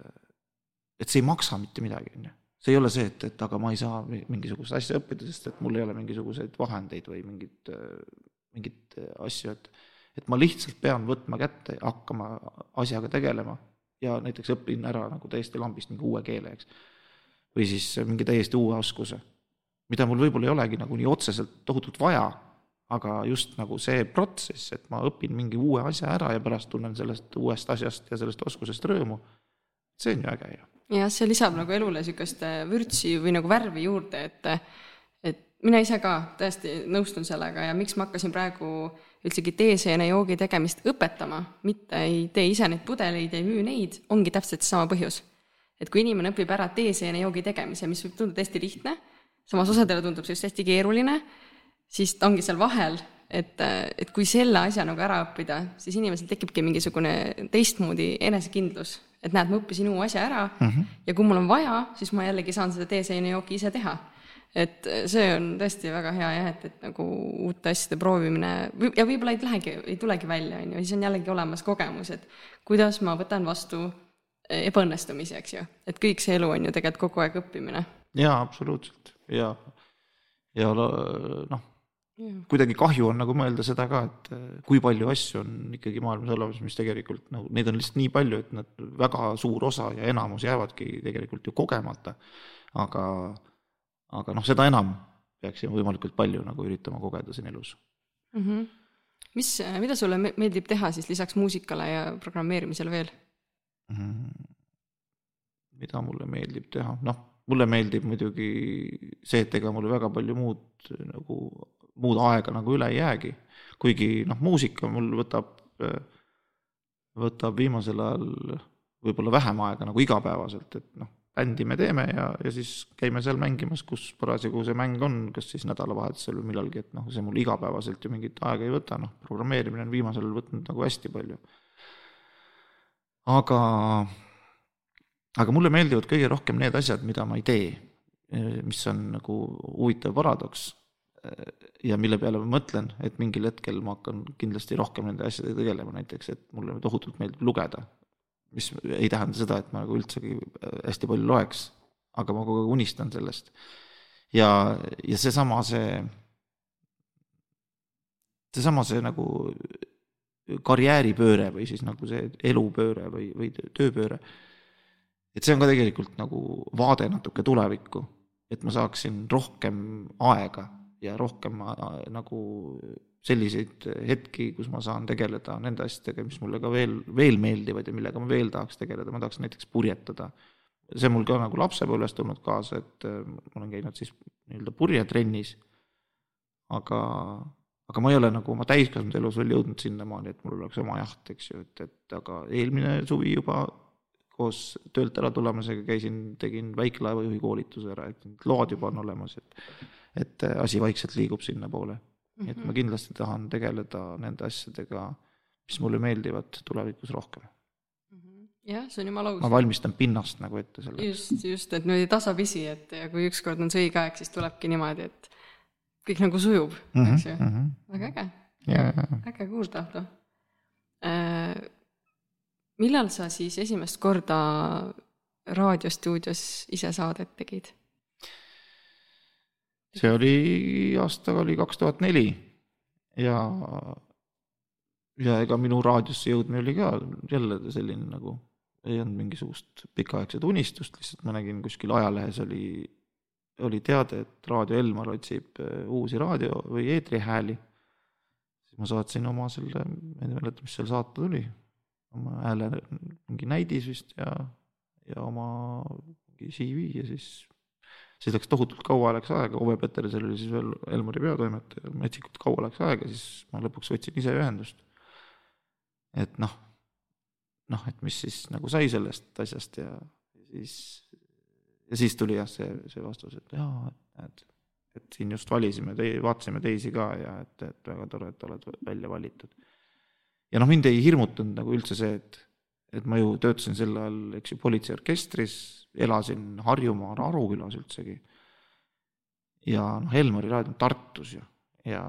et see ei maksa mitte midagi, on ju. see ei ole see, et, et aga ma ei saa mingisugust asja õppida, sest et mul ei ole mingisuguseid vahendeid või mingit, mingit asju, et et ma lihtsalt pean võtma kätte ja hakkama asjaga tegelema ja näiteks õpin ära nagu täiesti lambist mingi uue keele, eks. või siis mingi täiesti uue oskuse, mida mul võib-olla ei olegi nagu nii otseselt tohutult vaja, aga just nagu see protsess, et ma õpin mingi uue asja ära ja pärast tunnen sellest uuest asjast ja sellest oskusest rõõmu, see on ju äge ju. jah, see lisab nagu elule niisugust vürtsi või nagu värvi juurde, et et mina ise ka täiesti nõustun sellega ja miks ma hakkasin praegu üldsegi teeseene joogi tegemist õpetama, mitte ei tee ise neid pudeleid, ei müü neid, ongi täpselt seesama põhjus. et kui inimene õpib ära teeseene joogi tegemise, mis võib tunduda hästi lihtne, samas osadele tundub see just hästi keeruline, siis ta ongi seal vahel, et, et kui selle asja nagu ära õppida, siis inimesel tekibki mingisugune teistmoodi enesekindlus, et näed, ma õppisin uue asja ära mm -hmm. ja kui mul on vaja, siis ma jällegi saan seda teeseene jooki ise teha et see on tõesti väga hea jah, et, et nagu uute asjade proovimine ja võib-olla ei lähegi, ei tulegi välja, on ju, siis on jällegi olemas kogemus, et kuidas ma võtan vastu ebaõnnestumisi, eks ju, et kõik see elu on ju tegelikult kogu aeg õppimine. jaa, absoluutselt ja, ja noh, kuidagi kahju on nagu mõelda seda ka, et kui palju asju on ikkagi maailmas olemas, mis tegelikult nagu neid on lihtsalt nii palju, et nad väga suur osa ja enamus jäävadki tegelikult ju kogemata. aga aga noh, seda enam peaksime võimalikult palju nagu üritama kogeda siin elus mm. -hmm. mis, mida sulle meeldib teha siis lisaks muusikale ja programmeerimisele veel mm? -hmm. mida mulle meeldib teha, noh, mulle meeldib muidugi see, et ega mul väga palju muud nagu, muud aega nagu üle ei jäägi. kuigi noh, muusika mul võtab, võtab viimasel ajal võib-olla vähem aega nagu igapäevaselt, et noh, bändi me teeme ja, ja siis käime seal mängimas, kus parasjagu see mäng on, kas siis nädalavahetusel või millalgi, et noh, see mul igapäevaselt ju mingit aega ei võta, noh, programmeerimine on viimasel ajal võtnud nagu hästi palju. aga, aga mulle meeldivad kõige rohkem need asjad, mida ma ei tee, mis on nagu huvitav paradoks ja mille peale ma mõtlen, et mingil hetkel ma hakkan kindlasti rohkem nende asjadega tegelema, näiteks et mulle tohutult meeldib lugeda mis ei tähenda seda, et ma nagu üldsegi äh, hästi palju loeks, aga ma kogu aeg unistan sellest. ja, ja seesama, see, seesama see nagu karjääripööre või siis nagu see elupööre või, või tööpööre, et see on ka tegelikult nagu vaade natuke tulevikku, et ma saaksin rohkem aega ja rohkem äh, nagu selliseid hetki, kus ma saan tegeleda nende asjadega, mis mulle ka veel, veel meeldivad ja millega ma veel tahaks tegeleda, ma tahaks näiteks purjetada. see mul ka nagu lapsepõlvest tulnud kaasa, et äh, ma olen käinud siis nii-öelda purjetrennis, aga, aga ma ei ole nagu oma täiskasvanud elus veel jõudnud sinnamaani, et mul oleks oma jaht, eks ju, et, et aga eelmine suvi juba koos töölt ära tulemisega käisin, tegin väikelaevajuhi koolituse ära, et load juba on olemas, et et asi vaikselt liigub sinnapoole nii et ma mhm. kindlasti tahan tegeleda nende asjadega, mis mulle meeldivad tulevikus rohkem. Mhm. jah, see on jumala aus. ma valmistan pinnast nagu ette selleks. just, just, et niimoodi tasapisi, et ja kui ükskord on see õige aeg, siis tulebki niimoodi, et kõik nagu sujub mm, -hmm, eks ju mm. -hmm. väga äge yeah.. äge kuulda, Ahto äh,. millal sa siis esimest korda raadiostuudios ise saadet tegid? See oli, aasta oli kaks tuhat neli. Ja, ja ega minu raadiosse jõudmine oli ka jälle selline nagu, ei olnud mingisugust pikaaegset unistust, lihtsalt ma nägin kuskil ajalehes oli, oli teade, et Raadio Elmar otsib äh, uusi raadio- või eetrihääli. siis ma saatsin oma selle, ma ei mäleta, mis seal saata tuli, oma hääle mingi näidis vist ja, ja oma mingi CV ja siis, siis läks tohutult kaua läks aega, Ove Petersel oli siis veel Elmari peatoimetaja, metsikult kaua läks aega, siis ma lõpuks võtsin ise ühendust. et noh, noh, et mis siis nagu sai sellest asjast ja siis, ja siis tuli jah, see, see vastus, et jaa, et näed, et siin just valisime, vaatasime teisi ka ja et, et väga tore, et oled välja valitud. Ja noh, mind ei hirmutanud nagu üldse see, et, et ma ju töötasin sel ajal, eks ju, politseiorkestris, elasin Harjumaal Arukülas üldsegi. ja noh, Elmari raadio on Tartus ju ja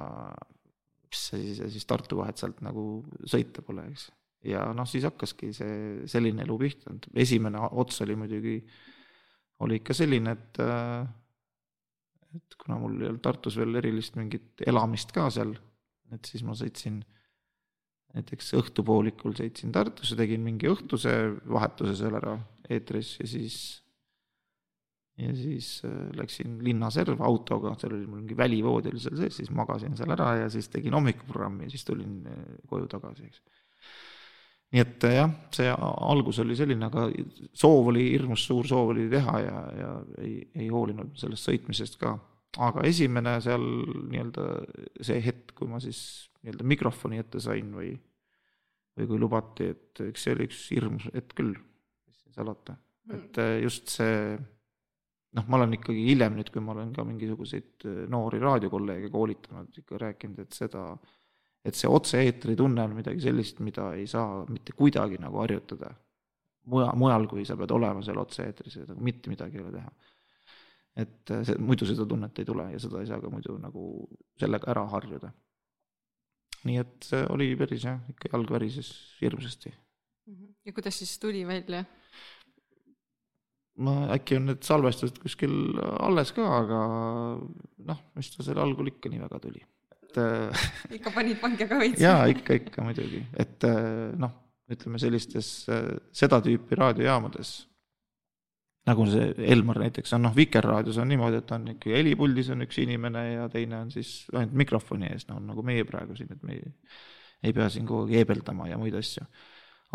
mis see siis, siis Tartu vahet sealt nagu sõita pole, eks. ja noh, siis hakkaski see selline elu pihta, esimene ots oli muidugi, oli ikka selline, et et kuna mul ei olnud Tartus veel erilist mingit elamist ka seal, et siis ma sõitsin näiteks õhtupoolikul sõitsin Tartusse, tegin mingi õhtuse vahetuse seal ära eetris ja siis, ja siis äh, läksin linnaserva autoga, seal oli mul mingi välivoodi oli seal sees, siis magasin seal ära ja siis tegin hommikuprogrammi ja siis tulin äh, koju tagasi, eks. nii et äh, jah, see algus oli selline, aga soov oli, hirmus suur soov oli teha ja, ja ei, ei hoolinud sellest sõitmisest ka. aga esimene seal nii-öelda see hetk, kui ma siis nii-öelda mikrofoni ette sain või, või kui lubati, et eks see oli üks hirmus hetk küll, mis siin salata, mm. et äh, just see noh, ma olen ikkagi hiljem nüüd, kui ma olen ka mingisuguseid äh, noori raadiokolleege koolitanud, ikka rääkinud, et seda, et see otse-eetri tunne on midagi sellist, mida ei saa mitte kuidagi nagu harjutada. mujal, mujal, kui sa pead olema seal otse-eetris, nagu mitte midagi ei ole teha. et äh, see, muidu seda tunnet ei tule ja seda ei saa ka muidu nagu sellega ära harjuda nii et see oli päris jah, ikka jalg värises hirmsasti. Mhm. ja kuidas siis tuli välja? ma, äkki on need salvestused kuskil alles ka, aga noh, mis ta seal algul ikka nii väga tuli, et ikka panid pange ka veits? jaa, ikka, ikka muidugi, et noh, ütleme sellistes seda tüüpi raadiojaamades nagu see Elmar näiteks on noh, Vikerraadios on niimoodi, et on ikkagi helipuldis on üks inimene ja teine on siis ainult mikrofoni ees, no nagu meie praegu siin, et me ei, ei pea siin kogu aeg heebeldama ja muid asju.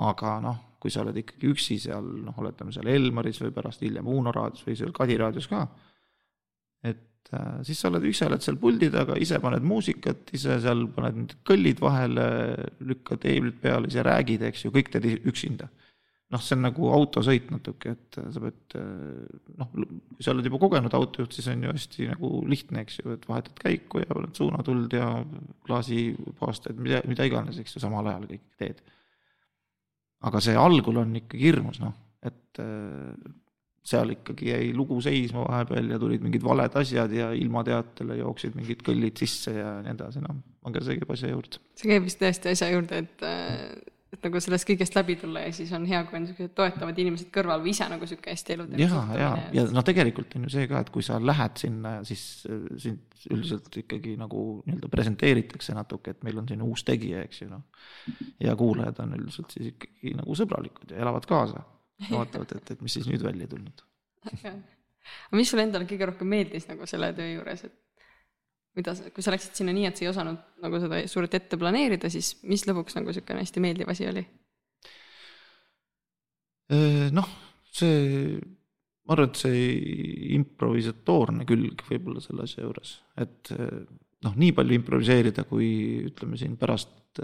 aga noh, kui sa oled ikkagi üksi seal, noh, oletame seal Elmaris või pärast hiljem Uno raadios või seal Kadi raadios ka, et äh, siis sa oled, ise oled seal puldi taga, ise paned muusikat, ise seal paned need kõllid vahele, lükkad heeblid peale, ise räägid, eks ju, kõik teed üksinda noh, see on nagu autosõit natuke, et sa pead noh, kui sa oled juba kogenud autojuht, siis on ju hästi nagu lihtne, eks ju, et vahetad käiku ja paned suunatuld ja klaasipaastaid, mida, mida iganes, eks ju, samal ajal kõik teed. aga see algul on ikkagi hirmus, noh, et seal ikkagi jäi lugu seisma vahepeal ja tulid mingid valed asjad ja ilmateatele jooksid mingid kõllid sisse ja nii edasi, noh, aga see käib asja juurde. see käib vist tõesti asja juurde, et et nagu sellest kõigest läbi tulla ja siis on hea, kui on niisugused toetavad inimesed kõrval või ise nagu niisugune hästi eluteema ja, ja, ja noh, tegelikult on ju see ka, et kui sa lähed sinna, siis äh, sind üldiselt ikkagi nagu nii-öelda presenteeritakse natuke, et meil on siin uus tegija, eks ju noh. ja kuulajad on üldiselt siis ikkagi nagu sõbralikud ja elavad kaasa. vaatavad, et, et mis siis nüüd välja tulnud. aga mis sulle endale kõige rohkem meeldis nagu selle töö juures, et mida sa, kui sa läksid sinna nii, et sa ei osanud nagu seda suurt ette planeerida, siis mis lõpuks nagu niisugune hästi meeldiv asi oli? noh, see, ma arvan, et see improvisatoorne külg võib-olla selle asja juures, et noh, nii palju improviseerida, kui ütleme siin pärast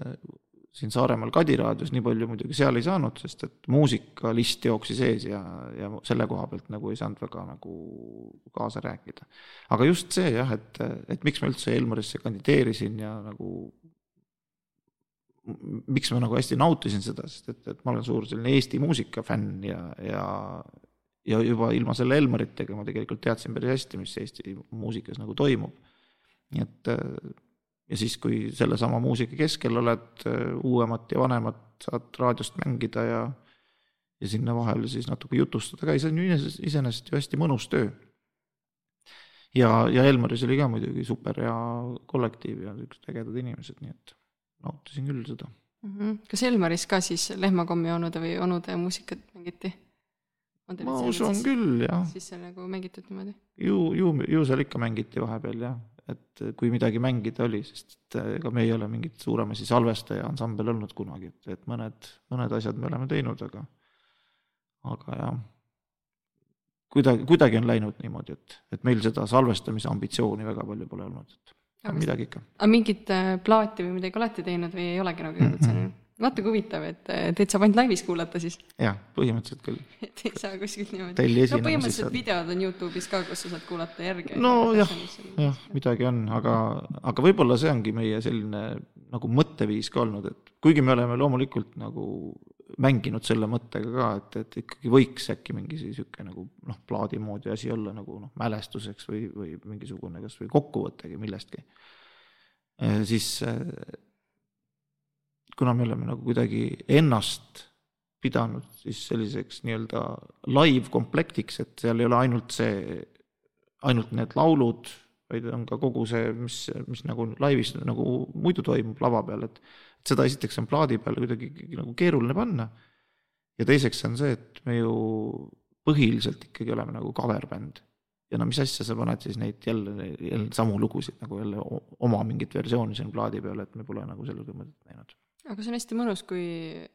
siin Saaremaal Kadi raadios nii palju muidugi seal ei saanud, sest et muusikalist jooksis ees ja, ja selle koha pealt nagu ei saanud väga nagu kaasa rääkida. aga just see jah, et, et miks ma üldse Elmarisse kandideerisin ja nagu miks ma nagu hästi nautisin seda, sest et, et ma olen suur selline Eesti muusika fänn ja, ja ja juba ilma selle Elmaritega ma tegelikult teadsin päris hästi, mis Eesti muusikas nagu toimub. nii et ja siis, kui sellesama muusika keskel oled, äh, uuemat ja vanemat saad raadiost mängida ja ja sinna vahele siis natuke jutustada ka, see on ju iseenesest, ju hästi mõnus töö. ja, ja Elmaris oli ka muidugi super hea kollektiiv ja niisugused ägedad inimesed, nii et nautisin küll seda mm. -hmm. kas Elmaris ka siis lehmakommi onude või onude muusikat mängiti? ma usun siis, küll, jah. siis seal nagu mängitud niimoodi? ju, ju, ju seal ikka mängiti vahepeal jah, et kui midagi mängida oli, sest et ega me ei ole mingit suuremasi salvestaja ansambel olnud kunagi, et, et mõned, mõned asjad me oleme teinud, aga, aga jah kuidagi, kuidagi on läinud niimoodi, et, et meil seda salvestamise ambitsiooni väga palju pole olnud, et aga midagi ikka. aga mingit äh, plaati või midagi olete teinud või ei olegi nagu jõudnud selleni? Natuke huvitav, et äh, teid saab ainult laivis kuulata siis. jah, põhimõtteliselt küll. et ei saa kuskilt niimoodi. no põhimõtteliselt videod on Youtube'is ka, kus sa saad kuulata järge. nojah, jah, midagi on, aga, aga võib-olla see ongi meie selline nagu mõtteviis ka olnud, et kuigi me oleme loomulikult nagu mänginud selle mõttega ka, et, et ikkagi võiks äkki mingi niisugune nagu noh, plaadi moodi asi olla nagu noh, mälestuseks või, või mingisugune kas või kokkuvõttegi millestki. Eh, siis eh, kuna me oleme nagu kuidagi ennast pidanud siis selliseks nii-öelda live-komplektiks, et seal ei ole ainult see, ainult need laulud, vaid on ka kogu see, mis, mis nagu laivis nagu muidu toimub lava peal, et et seda esiteks on plaadi peale kuidagi nagu keeruline panna. ja teiseks on see, et me ju põhiliselt ikkagi oleme nagu cover bänd. ja no mis asja sa paned siis neid jälle, jälle samu lugusid nagu jälle oma mingit versiooni siin plaadi peal, et me pole nagu sellega mõtet näinud. Aga see on hästi mõnus, kui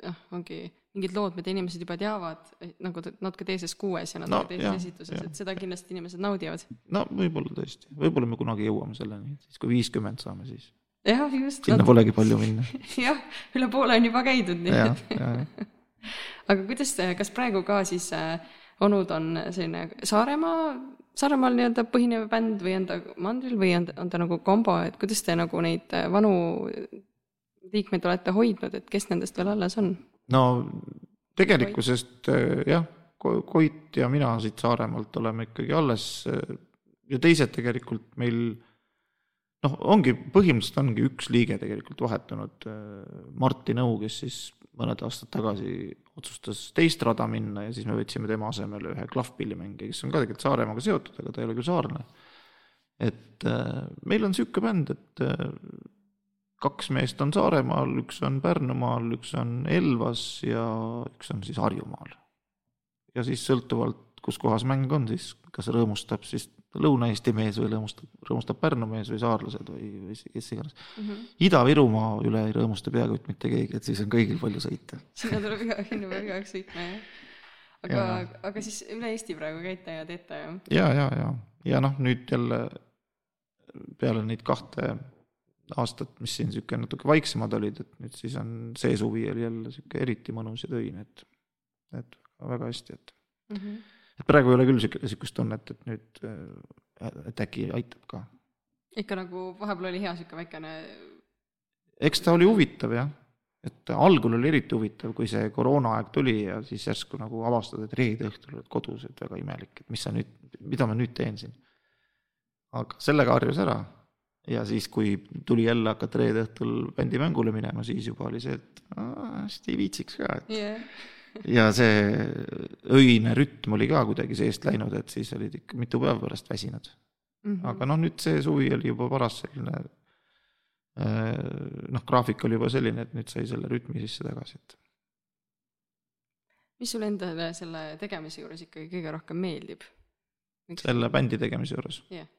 noh, ongi mingid lood, mida inimesed juba teavad, nagu natuke teises kuues ja natuke no, teises esituses, et seda kindlasti inimesed naudivad. no võib-olla tõesti, võib-olla me kunagi jõuame selleni, siis kui viiskümmend saame, siis jah, just. sinna polegi palju minna. Jah, üle poole on juba käidud, nii et aga kuidas, kas praegu ka siis äh, onud on selline Saaremaa, Saaremaal nii-öelda põhinev bänd või on ta mandril või on, on ta nagu kombo, et kuidas te nagu neid äh, vanu liikmeid olete hoidnud, et kes nendest veel alles on? no tegelikkusest äh, jah, Koit ja mina siit Saaremaalt oleme ikkagi alles ja teised tegelikult meil noh, ongi, põhimõtteliselt ongi üks liige tegelikult vahetunud, äh, Martin Õu, kes siis mõned aastad tagasi otsustas teist rada minna ja siis me võtsime tema asemele ühe klahvpillimängija, kes on ka tegelikult Saaremaaga seotud, aga ta ei ole küll saarlane. et äh, meil on niisugune bänd, et äh, kaks meest on Saaremaal, üks on Pärnumaal, üks on Elvas ja üks on siis Harjumaal. ja siis sõltuvalt, kus kohas mäng on, siis kas rõõmustab siis Lõuna-Eesti mees või rõõmustab, rõõmustab Pärnu mees või saarlased või, või kes iganes mm. -hmm. Ida-Virumaa üle ei rõõmusta peaaegu mitte keegi, et siis on kõigil palju sõita. sinna tuleb iga, sinna peab igaüks sõitma, jah. aga, aga siis üle Eesti praegu käite ja teete, jah? ja, ja, ja, ja noh, nüüd jälle peale neid kahte aastat, mis siin niisugune natuke vaiksemad olid, et nüüd siis on see suvi oli jälle niisugune eriti mõnus ja töine, et, et väga hästi, et mm. -hmm et praegu ei ole küll sihuke, sihukest tunnet, et nüüd, äh, et äkki aitab ka. ikka nagu vahepeal oli hea sihuke väikene. eks ta oli huvitav jah, et algul oli eriti huvitav, kui see koroonaaeg tuli ja siis järsku nagu avastad, et reede õhtul oled kodus, et väga imelik, et mis sa nüüd, mida ma nüüd teen siin. aga sellega harjus ära ja siis, kui tuli jälle hakata reede õhtul bändimängule minema, siis juba oli see, et hästi ei viitsiks ka, et yeah ja see öine rütm oli ka kuidagi seest läinud, et siis olid ikka mitu päeva pärast väsinud mm. -hmm. aga noh, nüüd see suvi oli juba paras selline äh, noh, graafik oli juba selline, et nüüd sai selle rütmi sisse tagasi, et. mis sulle endale selle tegemise juures ikkagi kõige rohkem meeldib? selle bändi tegemise juures yeah.?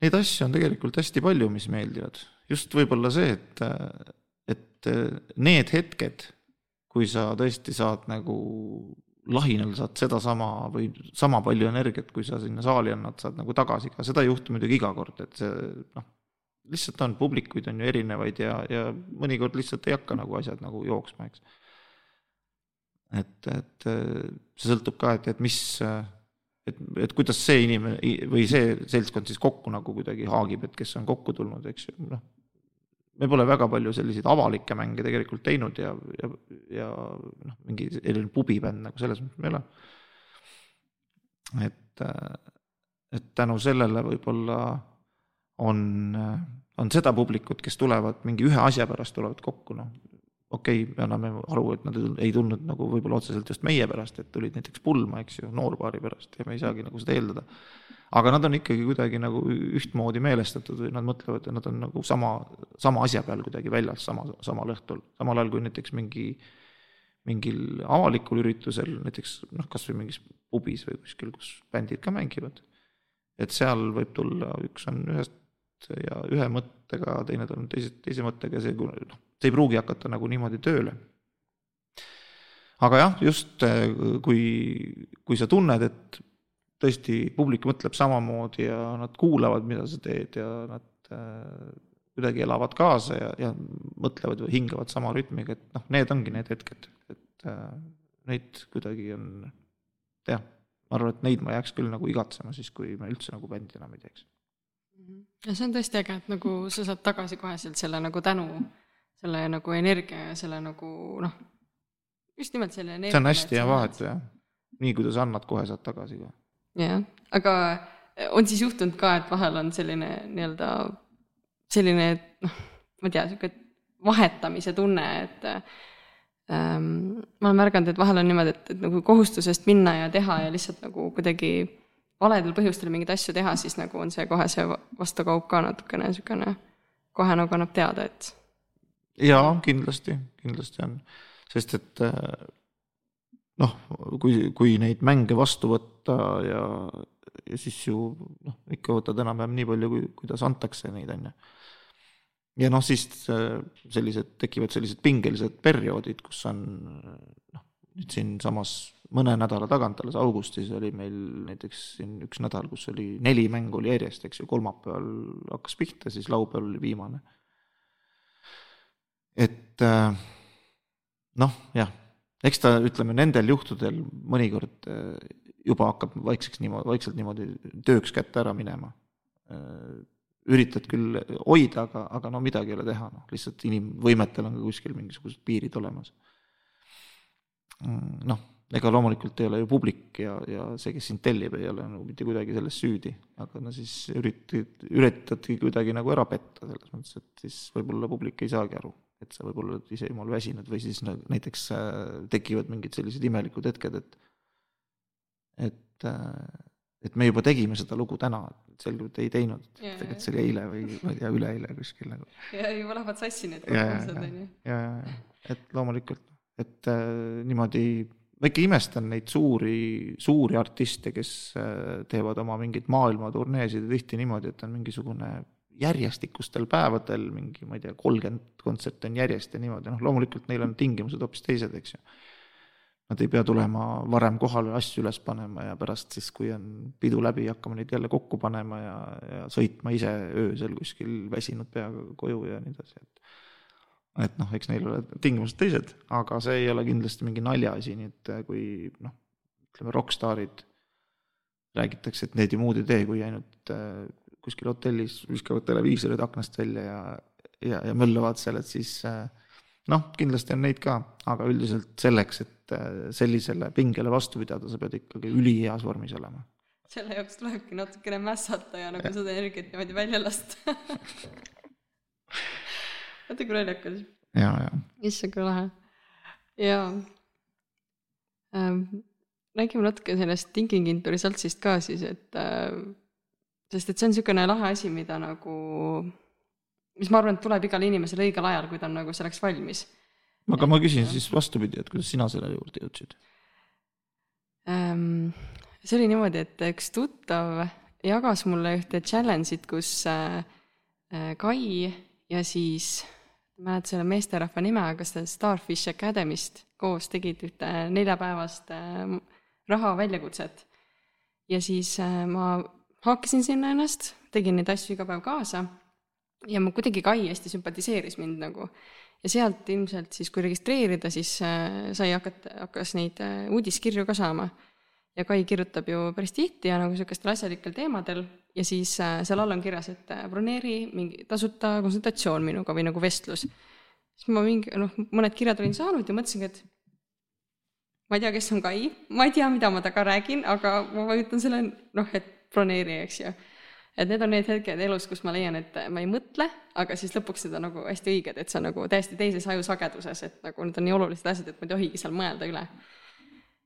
Neid asju on tegelikult hästi palju, mis meeldivad just võib-olla see, et, et need hetked, kui sa tõesti saad nagu lahinal saad sedasama või sama palju energiat, kui sa sinna saali annad, saad nagu tagasi ka, seda ei juhtu muidugi iga kord, et see noh, lihtsalt on, publikuid on ju erinevaid ja, ja mõnikord lihtsalt ei hakka nagu asjad nagu jooksma, eks. et, et see sõltub ka, et, et mis, et, et kuidas see inimene või see seltskond siis kokku nagu kuidagi haagib, et kes on kokku tulnud, eks ju, noh me pole väga palju selliseid avalikke mänge tegelikult teinud ja, ja, ja noh, mingi selline pubibänd nagu selles mõttes me ei ole. et, et tänu sellele võib-olla on, on seda publikut, kes tulevad mingi ühe asja pärast tulevad kokku, noh. Okei okay,, me anname aru, et nad ei tulnud nagu võib-olla otseselt just meie pärast, et tulid näiteks pulma, eks ju, noorpaari pärast ja me ei saagi nagu seda eeldada aga nad on ikkagi kuidagi nagu ühtmoodi meelestatud või nad mõtlevad, et nad on nagu sama, sama asja peal kuidagi väljas sama, samal õhtul, samal ajal kui näiteks mingi mingil avalikul üritusel, näiteks noh, kasvõi mingis pubis või kuskil, kus bändid ka mängivad. et seal võib tulla, üks on ühest ja ühe mõttega, teine tuleb teise, teise mõttega, see noh, see ei pruugi hakata nagu niimoodi tööle. aga jah, just kui, kui sa tunned, et tõesti publik mõtleb samamoodi ja nad kuulavad, mida sa teed ja nad äh, kuidagi elavad kaasa ja, ja mõtlevad või hingavad sama rütmiga, et noh, need ongi need hetked, et äh, neid kuidagi on, jah, ma arvan, et neid ma jääks küll nagu igatsema siis, kui me üldse nagu bändi enam ei teeks. Mhm. ja see on tõesti äge, et nagu sa saad tagasi koheselt selle nagu tänu, selle nagu energia ja selle nagu noh, just nimelt selle energia. see on hästi hea vahetu jah, nii kuidas annad, kohe saad tagasi ka jah, aga on siis juhtunud ka, et vahel on selline nii-öelda selline, noh, ma ei tea, sihuke vahetamise tunne, et ähm, ma olen märganud, et vahel on niimoodi, et, et nagu kohustusest minna ja teha ja lihtsalt nagu kuidagi valedel põhjustel mingeid asju teha, siis nagu on see kohe see vastukaup ka natukene niisugune, kohe nagu annab teada, et. Jaa, kindlasti, kindlasti on, sest et noh, kui, kui neid mänge vastu võtta ja, ja siis ju noh, ikka võtad enam-vähem nii palju, kui, kuidas antakse neid, on ju. ja noh, siis äh, sellised, tekivad sellised pingelised perioodid, kus on noh, nüüd siinsamas mõne nädala tagant, alles augustis oli meil näiteks siin üks nädal, kus oli neli mängu oli järjest, eks ju, kolmapäeval hakkas pihta, siis laupäeval oli viimane. Et äh, noh, jah eks ta, ütleme nendel juhtudel mõnikord äh, juba hakkab vaikseks niimoodi, vaikselt niimoodi tööks kätte ära minema. Äh, üritad küll hoida, aga, aga no midagi ei ole teha, noh, lihtsalt inimvõimetel on ka kuskil mingisugused piirid olemas. Mm, noh, ega loomulikult ei ole ju publik ja, ja see, kes sind tellib, ei ole nagu mitte kuidagi selles süüdi, aga no siis üritad, üritadki kuidagi nagu ära petta, selles mõttes, et siis võib-olla publik ei saagi aru et sa võib-olla oled ise jumal väsinud või siis näiteks äh, tekivad mingid sellised imelikud hetked, et et, äh, et me juba tegime seda lugu täna, et ei teinud, tegelikult see oli eile või ma ei tea, üleeile kuskil nagu. ja juba lähevad sassi need kogemused, on ju. ja, ja, ja, et loomulikult, et äh, niimoodi ma ikka imestan neid suuri, suuri artiste, kes äh, teevad oma mingeid maailmaturneesid ja tihti niimoodi, et on mingisugune järjestikustel päevadel mingi, ma ei tea, kolmkümmend kontserti on järjest ja niimoodi, noh, loomulikult neil on tingimused hoopis teised, eks ju. Nad ei pea tulema varem kohale asju üles panema ja pärast siis, kui on pidu läbi, hakkama neid jälle kokku panema ja, ja sõitma ise öösel kuskil väsinud peaga koju ja nii edasi, et et noh, eks neil ole tingimused teised, aga see ei ole kindlasti mingi naljaasi, nii et kui noh, ütleme rokkstaarid räägitakse, et need ju muud ei tee, kui ainult kuskil hotellis viskavad televiisorid aknast välja ja, ja, ja möllavad seal, et siis äh, noh, kindlasti on neid ka, aga üldiselt selleks, et äh, sellisele pingele vastu pidada, sa pead ikkagi üliheas vormis olema. selle jaoks tulebki natukene mässata ja nagu ja. seda energiat niimoodi välja lasta vaata kui naljakas. ja, ja. issand, kui lahe. ja ähm, räägime natuke sellest Tinkingintori saltsist ka siis, et äh, sest et see on niisugune lahe asi, mida nagu, mis ma arvan, et tuleb igale inimesele õigel ajal, kui ta on nagu selleks valmis. aga ma küsin siis vastupidi, et kuidas sina selle juurde jõudsid ähm,? see oli niimoodi, et üks tuttav jagas mulle ühte challenge'it, kus äh, äh Kai ja siis, ma ei mäleta selle meesterahva nime, aga seda Starfish Academy'st koos tegid ühte neljapäevast äh, raha väljakutset. ja siis äh, ma hakkasin sinna ennast, tegin neid asju iga päev kaasa ja ma kuidagi Kai hästi sümpatiseeris mind nagu. ja sealt ilmselt siis, kui registreerida, siis äh, sai hakata, hakkas neid äh, uudiskirju ka saama. ja Kai kirjutab ju päris tihti ja nagu niisugustel asjalikel teemadel ja siis äh, seal all on kirjas, et broneeri mingi tasuta konsultatsioon minuga või nagu vestlus. siis ma mingi, noh, mõned kirjad olin saanud ja mõtlesingi, et ma ei tea, kes on Kai, ma ei tea, mida ma temaga räägin, aga ma vajutan selle noh, et broneeri, eks ju. et need on need hetked elus, kus ma leian, et ma ei mõtle, aga siis lõpuks need on nagu hästi õiged, et see on nagu täiesti teises ajusageduses, et nagu need on nii olulised asjad, et ma ei tohigi seal mõelda üle.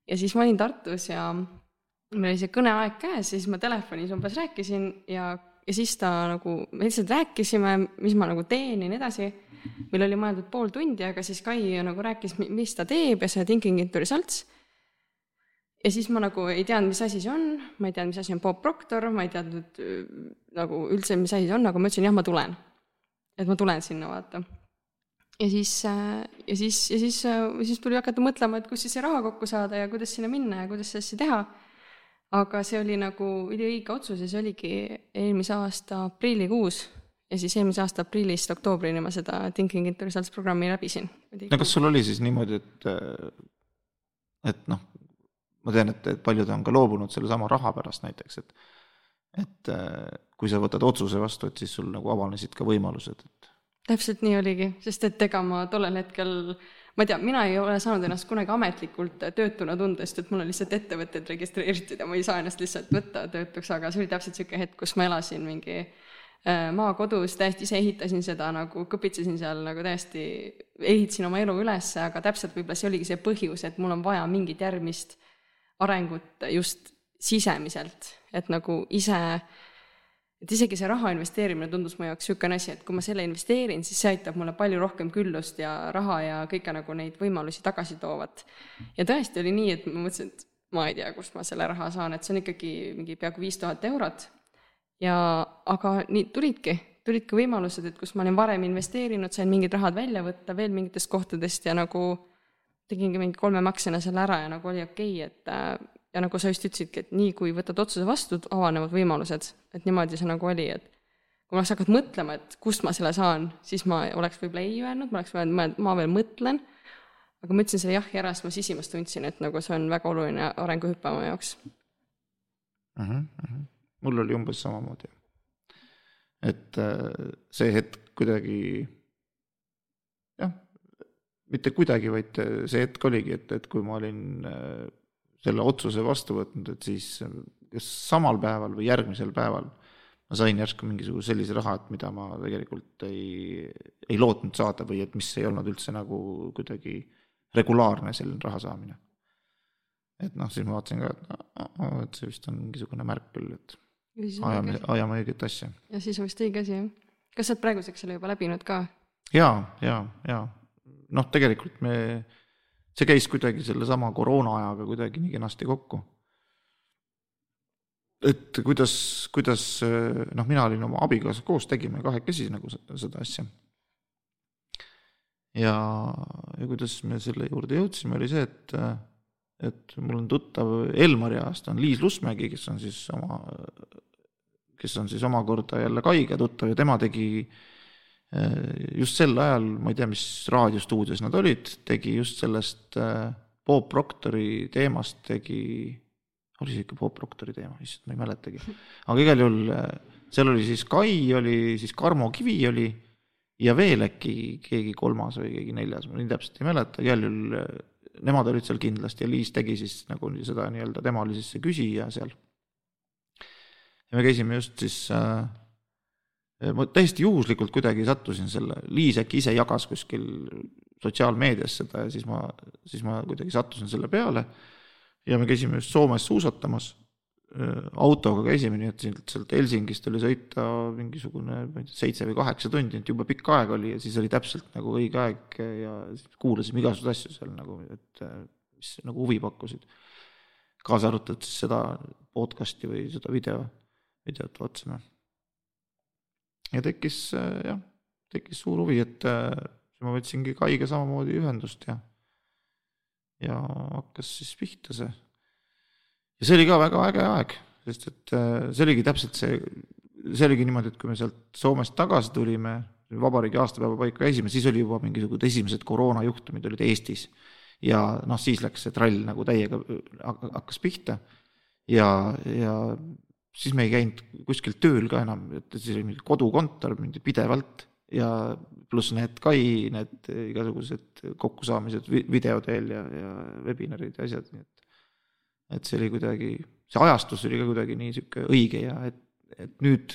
ja siis ma olin Tartus ja meil oli see kõneaeg käes, siis ma telefonis umbes rääkisin ja ja siis ta nagu, me lihtsalt rääkisime, mis ma nagu teen ja nii edasi. meil oli mõeldud pool tundi, aga siis Kai nagu rääkis, mis ta teeb ja see Thinking into Results. Ja siis ma nagu ei teadnud, mis asi see on, ma ei teadnud, mis asi on Bob Proctor, ma ei teadnud äh, nagu üldse, mis asi see on, aga ma ütlesin jah, ma tulen. et ma tulen sinna, vaata ja siis, äh, ja siis, ja siis, äh, siis tuli hakata mõtlema, et kus siis see raha kokku saada ja kuidas sinna minna ja kuidas seda asja teha. aga see oli nagu üliõige otsus ja see oligi eelmise aasta aprillikuus ja siis eelmise aasta aprillist oktoobrini ma seda Thinking into Results programmi läbisin. no kas sul oli siis niimoodi, et, et noh, ma tean, et, et paljud on ka loobunud sellesama raha pärast näiteks, et et kui sa võtad otsuse vastu, et siis sul nagu avanesid ka võimalused, et täpselt nii oligi, sest et ega ma tollel hetkel, ma ei tea, mina ei ole saanud ennast kunagi ametlikult töötuna tunda, sest et mul on lihtsalt ettevõtted registreeritud ja ma ei saa ennast lihtsalt võtta töötuks, aga see oli täpselt niisugune hetk, kus ma elasin mingi äh, maakodus, täiesti ise ehitasin seda nagu, kõpitsesin seal nagu täiesti, ehitasin oma elu üles, aga täpselt võib-olla see oligi see põhjus, et mul on vaja mingit järgmist arengut just sisemiselt, et nagu ise et isegi see raha investeerimine tundus mu jaoks niisugune asi, et kui ma selle investeerin, siis see aitab mulle palju rohkem küllust ja raha ja kõike nagu neid võimalusi tagasi toovat. ja tõesti oli nii, et ma mõtlesin, et ma ei tea, kust ma selle raha saan, et see on ikkagi mingi peaaegu viis tuhat eurot. ja aga nii tulidki, tulidki võimalused, et kus ma olin varem investeerinud, sain mingid rahad välja võtta veel mingitest kohtadest ja nagu tegingi mingi kolme maksena selle ära ja nagu oli okei okay,, et äh, ja nagu sa just ütlesidki, et nii kui võtad otsuse vastu, avanevad võimalused, et niimoodi see nagu oli, et kui ma hakanud mõtlema, et kust ma selle saan, siis ma oleks võib-olla ei öelnud, ma oleks öelnud, ma veel mõtlen, aga ma ütlesin selle jah-ja ära, sest ma sisimas tundsin, et nagu see on väga oluline arenguhüpe oma jaoks mm. -hmm. mul oli umbes samamoodi. et äh, see hetk kuidagi jah, mitte kuidagi, vaid see hetk oligi, et, et kui ma olin äh, selle otsuse vastu võtnud, et siis kas samal päeval või järgmisel päeval ma sain järsku mingisuguse sellise raha, et mida ma tegelikult ei, ei lootnud saada või et mis ei olnud üldse nagu kuidagi regulaarne selline raha saamine. et noh, siis ma vaatasin ka, et, et see vist on mingisugune märk küll, et ajame, ajame õiget asja. ja siis on vist õige asi, jah. kas sa oled praeguseks selle juba läbinud ka? jaa, jaa, jaa. Noh, tegelikult me see käis kuidagi sellesama koroona ajaga kuidagi nii kenasti kokku. et kuidas, kuidas noh, mina olin oma abikaasaga koos, tegime kahekesi nagu seda asja. ja, ja kuidas me selle juurde jõudsime, oli see, et, et mul on tuttav Elmari ajast on Liis Lusmägi, kes on siis oma, kes on siis omakorda jälle Kaiga tuttav ja tema tegi Äh, just sel ajal, ma ei tea, mis raadiostuudios nad olid, tegi just sellest äh, Bob Proctori teemast tegi, oli see ikka Bob Proctori teema, issand, ma ei mäletagi. aga igal juhul äh, seal oli siis Kai oli, siis Karmo Kivi oli ja veel äkki keegi kolmas või keegi neljas, ma nii täpselt ei mäleta, igal juhul nemad olid seal kindlasti ja Liis tegi siis nagu seda nii-öelda, tema oli siis see küsija seal. ja me käisime just siis äh, ma täiesti juhuslikult kuidagi sattusin selle, Liis äkki ise jagas kuskil sotsiaalmeedias seda ja siis ma, siis ma kuidagi sattusin selle peale. ja me käisime just Soomes suusatamas, autoga käisime, nii et sealt Helsingist oli sõita mingisugune, ma ei tea, seitse või kaheksa tundi, et jube pikk aeg oli ja siis oli täpselt nagu õige aeg ja kuulasime igasuguseid asju seal nagu, et mis nagu huvi pakkusid. kaasa arvatud siis seda podcast'i või seda video, videot vaatasime ja tekkis jah, tekkis suur huvi, et äh, ma võtsingi Kaiga samamoodi ühendust ja, ja hakkas siis pihta see. ja see oli ka väga äge aeg, sest et äh, see oligi täpselt see, see oligi niimoodi, et kui me sealt Soomest tagasi tulime, vabariigi aastapäeva paika käisime, siis oli juba mingisugused esimesed koroonajuhtumid olid Eestis. ja noh, siis läks see trall nagu täiega, hakkas pihta ja, ja siis me ei käinud kuskil tööl ka enam, et siis oli mingi kodukontor mingi pidevalt ja pluss need Kai need igasugused kokkusaamised video teel ja, ja webinarid ja asjad, nii et et see oli kuidagi, see ajastus oli ka kuidagi nii niisugune õige ja et, et nüüd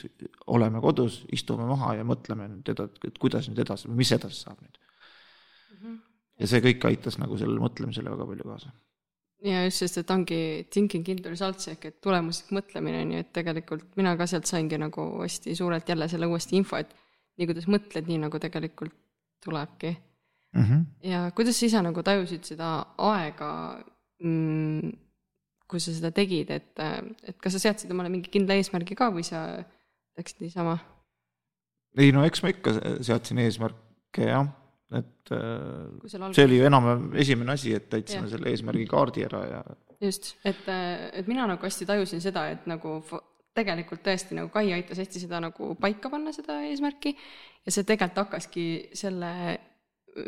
oleme kodus, istume maha ja mõtleme nüüd eda-, et kuidas nüüd edasi, mis edasi saab nüüd mm. -hmm. ja see kõik aitas nagu sellele mõtlemisele väga palju kaasa ja just, sest et ongi thinking into results ehk et tulemuslik mõtlemine, nii et tegelikult mina ka sealt saingi nagu hästi suurelt jälle selle uuesti info, et nii kuidas mõtled, nii nagu tegelikult tulebki mm. -hmm. ja kuidas sa ise nagu tajusid seda aega mm,, kui sa seda tegid, et, et kas sa seadsid omale mingi kindla eesmärgi ka või sa läksid niisama? ei no eks ma ikka seadsin eesmärke jah, et äh, see oli ju enam esimene asi, et täitsime ja. selle eesmärgi kaardi ära ja. just, et, et mina nagu hästi tajusin seda, et nagu tegelikult tõesti nagu Kai aitas hästi seda nagu paika panna, seda eesmärki ja see tegelikult hakkaski selle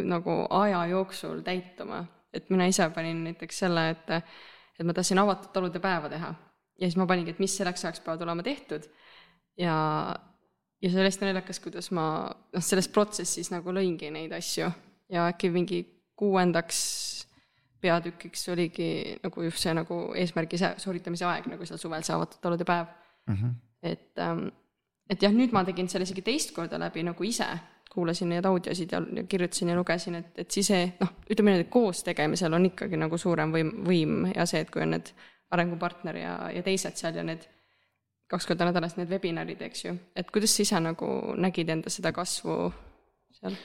nagu aja jooksul täituma, et mina ise panin näiteks selle, et, et ma tahtsin avatud talude päeva teha ja siis ma paningi, et mis selleks ajaks peavad olema tehtud ja, ja see oli hästi naljakas, kuidas ma noh, selles protsessis nagu lõingi neid asju ja äkki mingi kuuendaks peatükiks oligi nagu just see nagu eesmärgi sooritamise aeg, nagu seal suvel see avatud talude päev mm. -hmm. et, ähm, et jah, nüüd ma tegin selle isegi teist korda läbi nagu ise, kuulasin neid audiosid ja, ja kirjutasin ja lugesin, et, et siis see noh, ütleme niimoodi, koos tegemisel on ikkagi nagu suurem võim, võim ja see, et kui on need arengupartner ja, ja teised seal ja need kaks korda nädalas need webinarid, eks ju, et kuidas sa ise nagu nägid enda seda kasvu seal?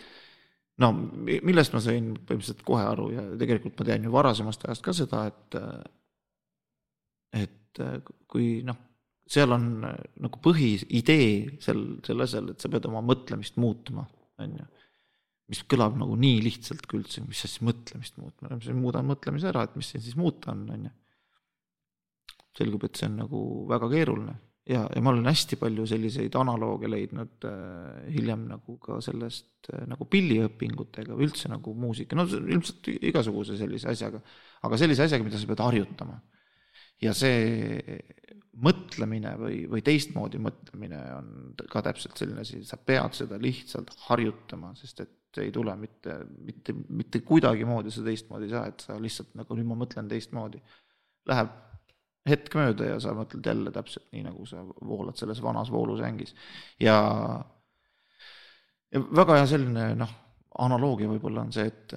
no millest ma sain põhimõtteliselt kohe aru ja tegelikult ma tean ju varasemast ajast ka seda, et et kui noh, seal on nagu põhiidee sel, selle asjal, et sa pead oma mõtlemist muutma, on ju. mis kõlab nagu nii lihtsalt kui üldse, mis asja mõtlemist muutma, muudan mõtlemise ära, et mis siin siis muuta on, on ju. selgub, et see on nagu väga keeruline ja, ja ma olen hästi palju selliseid analooge leidnud äh, hiljem nagu ka sellest äh, nagu pilliõpingutega või üldse nagu muusika, no ilmselt igasuguse sellise asjaga, aga sellise asjaga, mida sa pead harjutama. ja see mõtlemine või, või teistmoodi mõtlemine on ka täpselt selline asi, sa pead seda lihtsalt harjutama, sest et ei tule mitte, mitte, mitte kuidagimoodi sa teistmoodi ei saa, et sa lihtsalt nagu nüüd ma mõtlen teistmoodi. Läheb hetk mööda ja sa mõtled jälle täpselt nii, nagu sa voolad selles vanas voolusängis. ja, ja väga hea selline noh, analoogia võib-olla on see, et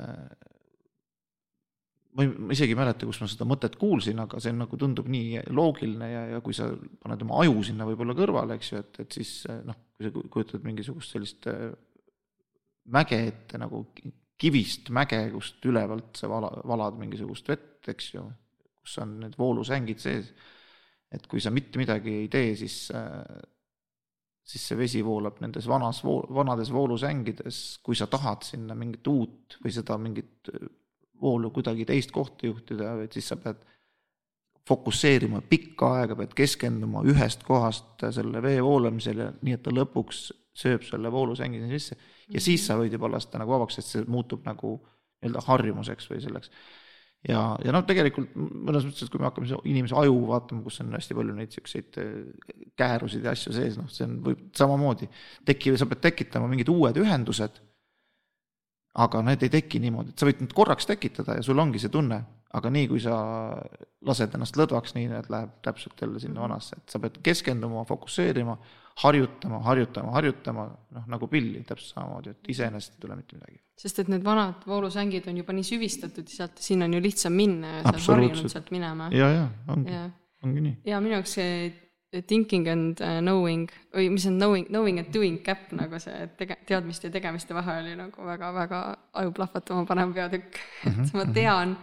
ma ei, ma isegi ei mäleta, kus ma seda mõtet kuulsin, aga see nagu tundub nii loogiline ja, ja kui sa paned oma aju sinna võib-olla kõrvale, eks ju, et, et siis noh, kui sa kujutad mingisugust sellist mäge ette nagu kivist mäge, kust ülevalt sa vala, valad mingisugust vett, eks ju kus on need voolusängid sees. et kui sa mitte midagi ei tee, siis, siis see vesi voolab nendes vanas vanades voolusängides, kui sa tahad sinna mingit uut või seda mingit voolu kuidagi teist kohta juhtida, et siis sa pead fokusseerima pikka aega, pead keskenduma ühest kohast selle vee voolamisele, nii et ta lõpuks sööb selle voolusängi sisse. Ja siis sa võid juba lasta nagu vabaks, et see muutub nagu nii-öelda harjumuseks või selleks ja, ja noh, tegelikult mõnes mõttes, et kui me hakkame inimese aju vaatama, kus on hästi palju neid siukseid äh, käärusid ja asju sees, noh, see on, võib samamoodi tekiv, sa pead tekitama mingid uued ühendused. aga need ei teki niimoodi, et sa võid need korraks tekitada ja sul ongi see tunne, aga nii kui sa lased ennast lõdvaks, nii need läheb täpselt jälle sinna vanasse, et sa pead keskenduma, fokusseerima, harjutama, harjutama, harjutama, noh nagu pilli täpselt samamoodi, et iseenesest ei tule mitte midagi. sest et need vanad voolusängid on juba nii süvistatud ja sealt, sinna on ju lihtsam minna ja sa oled harjunud sealt minema. ja, ja ongi, ongi nii. ja minu jaoks see thinking and uh, knowing või mis on knowing, knowing and doing gap nagu see tege-, teadmiste ja tegemiste vahel oli nagu väga-väga aju plahvatama panev peatükk mm. -hmm. et ma mhm. tean,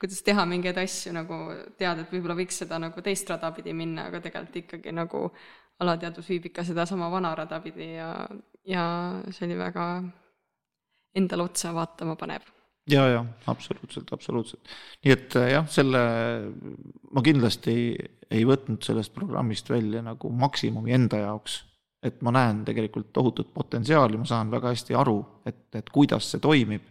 kuidas teha mingeid asju nagu tead, et võib-olla võiks seda nagu teist rada pidi minna, aga tegelikult ikkagi nagu alateadvus viib ikka sedasama vana rada pidi ja, ja see oli väga endale otsa vaatama panev ja, ja absoluutselt, absoluutselt. nii et äh, jah, selle ma kindlasti ei, ei võtnud sellest programmist välja nagu maksimumi enda jaoks. et ma näen tegelikult tohutut potentsiaali, ma saan väga hästi aru, et, et kuidas see toimib.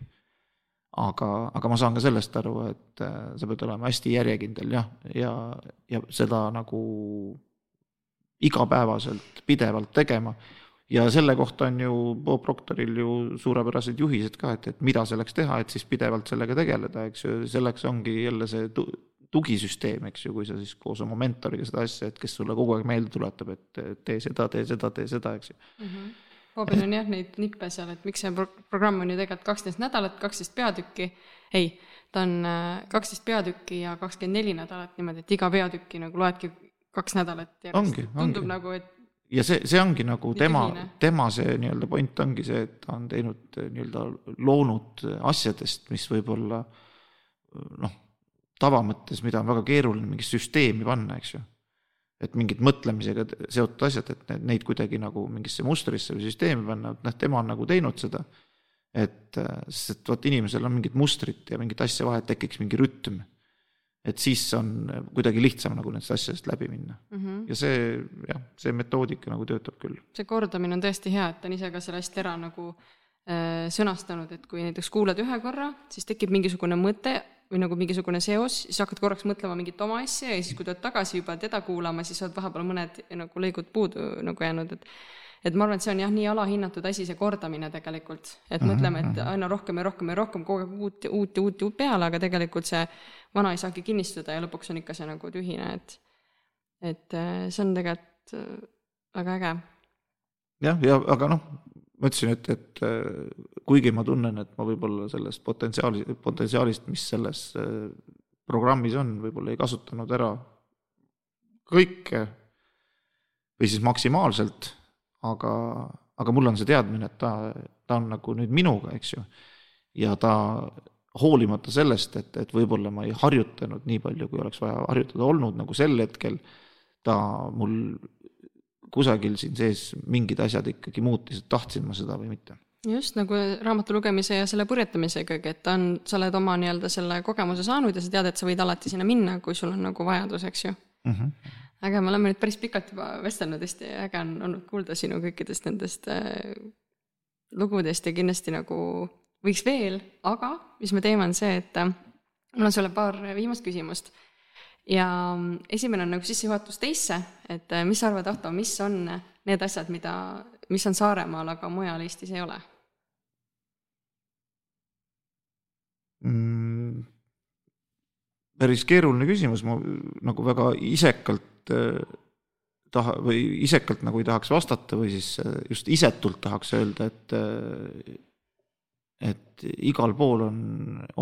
aga, aga ma saan ka sellest aru, et äh, sa pead olema hästi järjekindel jah, ja, ja seda nagu igapäevaselt, pidevalt tegema ja selle kohta on ju Bob Proctoril ju suurepärased juhised ka, et, et mida selleks teha, et siis pidevalt sellega tegeleda, eks ju, selleks ongi jälle see tugisüsteem, eks ju, kui sa siis koos oma mentoriga seda asja, et kes sulle kogu aeg meelde tuletab, et tee seda, tee seda, tee seda, eks ju mm. -hmm. Bobil on jah neid nippe seal, et miks see pro programm on ju tegelikult kaksteist nädalat, kaksteist peatükki, ei, ta on äh, kaksteist peatükki ja kakskümmend neli nädalat niimoodi, et iga peatükki nagu loedki kaks nädalat järjest. Tundub ongi. nagu, et ja see, see ongi nagu tema tema see nii-öelda point ongi see, et ta on teinud eh, nii-öelda loonud asjadest, mis võib-olla noh, tavamõttes, mida on väga keeruline mingi süsteemi panna, eks ju. et mingid mõtlemisega seotud asjad, et need, neid kuidagi nagu mingisse mustrisse või süsteemi panna, et noh, tema on nagu teinud seda. et eh, sest, et vot inimesel on mingit mustrit ja mingit asja vaja, et tekiks mingi rütm. Et siis on kuidagi lihtsam nagu nendest asjadest läbi minna mm -hmm. ja see jah, see metoodika nagu töötab küll. see kordamine on tõesti hea, et ta on ise ka selle hästi ära nagu äh, sõnastanud, et kui näiteks kuulad ühe korra, siis tekib mingisugune mõte või nagu mingisugune seos, siis hakkad korraks mõtlema mingit oma asja ja siis, kui tuled tagasi juba teda kuulama, siis oled vahepeal mõned nagu lõigud puudu nagu jäänud, et et ma arvan, et see on jah, nii alahinnatud asi, see kordamine tegelikult, et mm -hmm. mõtleme, et aina rohkem ja rohkem ja rohkem kogu aeg uut ja uut ja uut ja uut peale, aga tegelikult see vana ei saagi kinnistuda ja lõpuks on ikka see nagu tühine, et et äh, see on tegelikult äh, väga äge jah, ja aga noh, ma ütlesin, et, et äh, kuigi ma tunnen, et ma võib-olla sellest potentsiaali, potentsiaalist, mis selles programmis on, võib-olla ei kasutanud ära kõike või siis maksimaalselt, aga, aga mul on see teadmine, et ta, ta on nagu nüüd minuga, eks ju. ja ta hoolimata sellest, et, et võib-olla ma ei harjutanud nii palju, kui oleks vaja harjutada olnud, nagu sel hetkel, ta mul kusagil siin sees mingid asjad ikkagi muutis, et tahtsin ma seda või mitte. just nagu raamatu lugemise ja selle purjetamisegagi, et ta on, sa oled oma nii-öelda selle kogemuse saanud ja sa tead, et sa võid alati sinna minna, kui sul on nagu vajadus, eks ju mm. -hmm. Äge, me oleme nüüd päris pikalt juba vestelnud, hästi äge on olnud kuulda sinu kõikidest nendest äh, lugudest ja kindlasti nagu võiks veel, aga mis me teeme, on see, et äh, mul on sulle paar viimast küsimust. ja mm, esimene on nagu sissejuhatus teisse, et äh, mis sa arvad, Ahto, mis on need asjad, mida, mis on Saaremaal, aga mujal Eestis ei ole? mm,? päris keeruline küsimus, ma nagu väga isekalt äh, taha või isekalt nagu ei tahaks vastata või siis äh, just isetult tahaks öelda, et äh, et igal pool on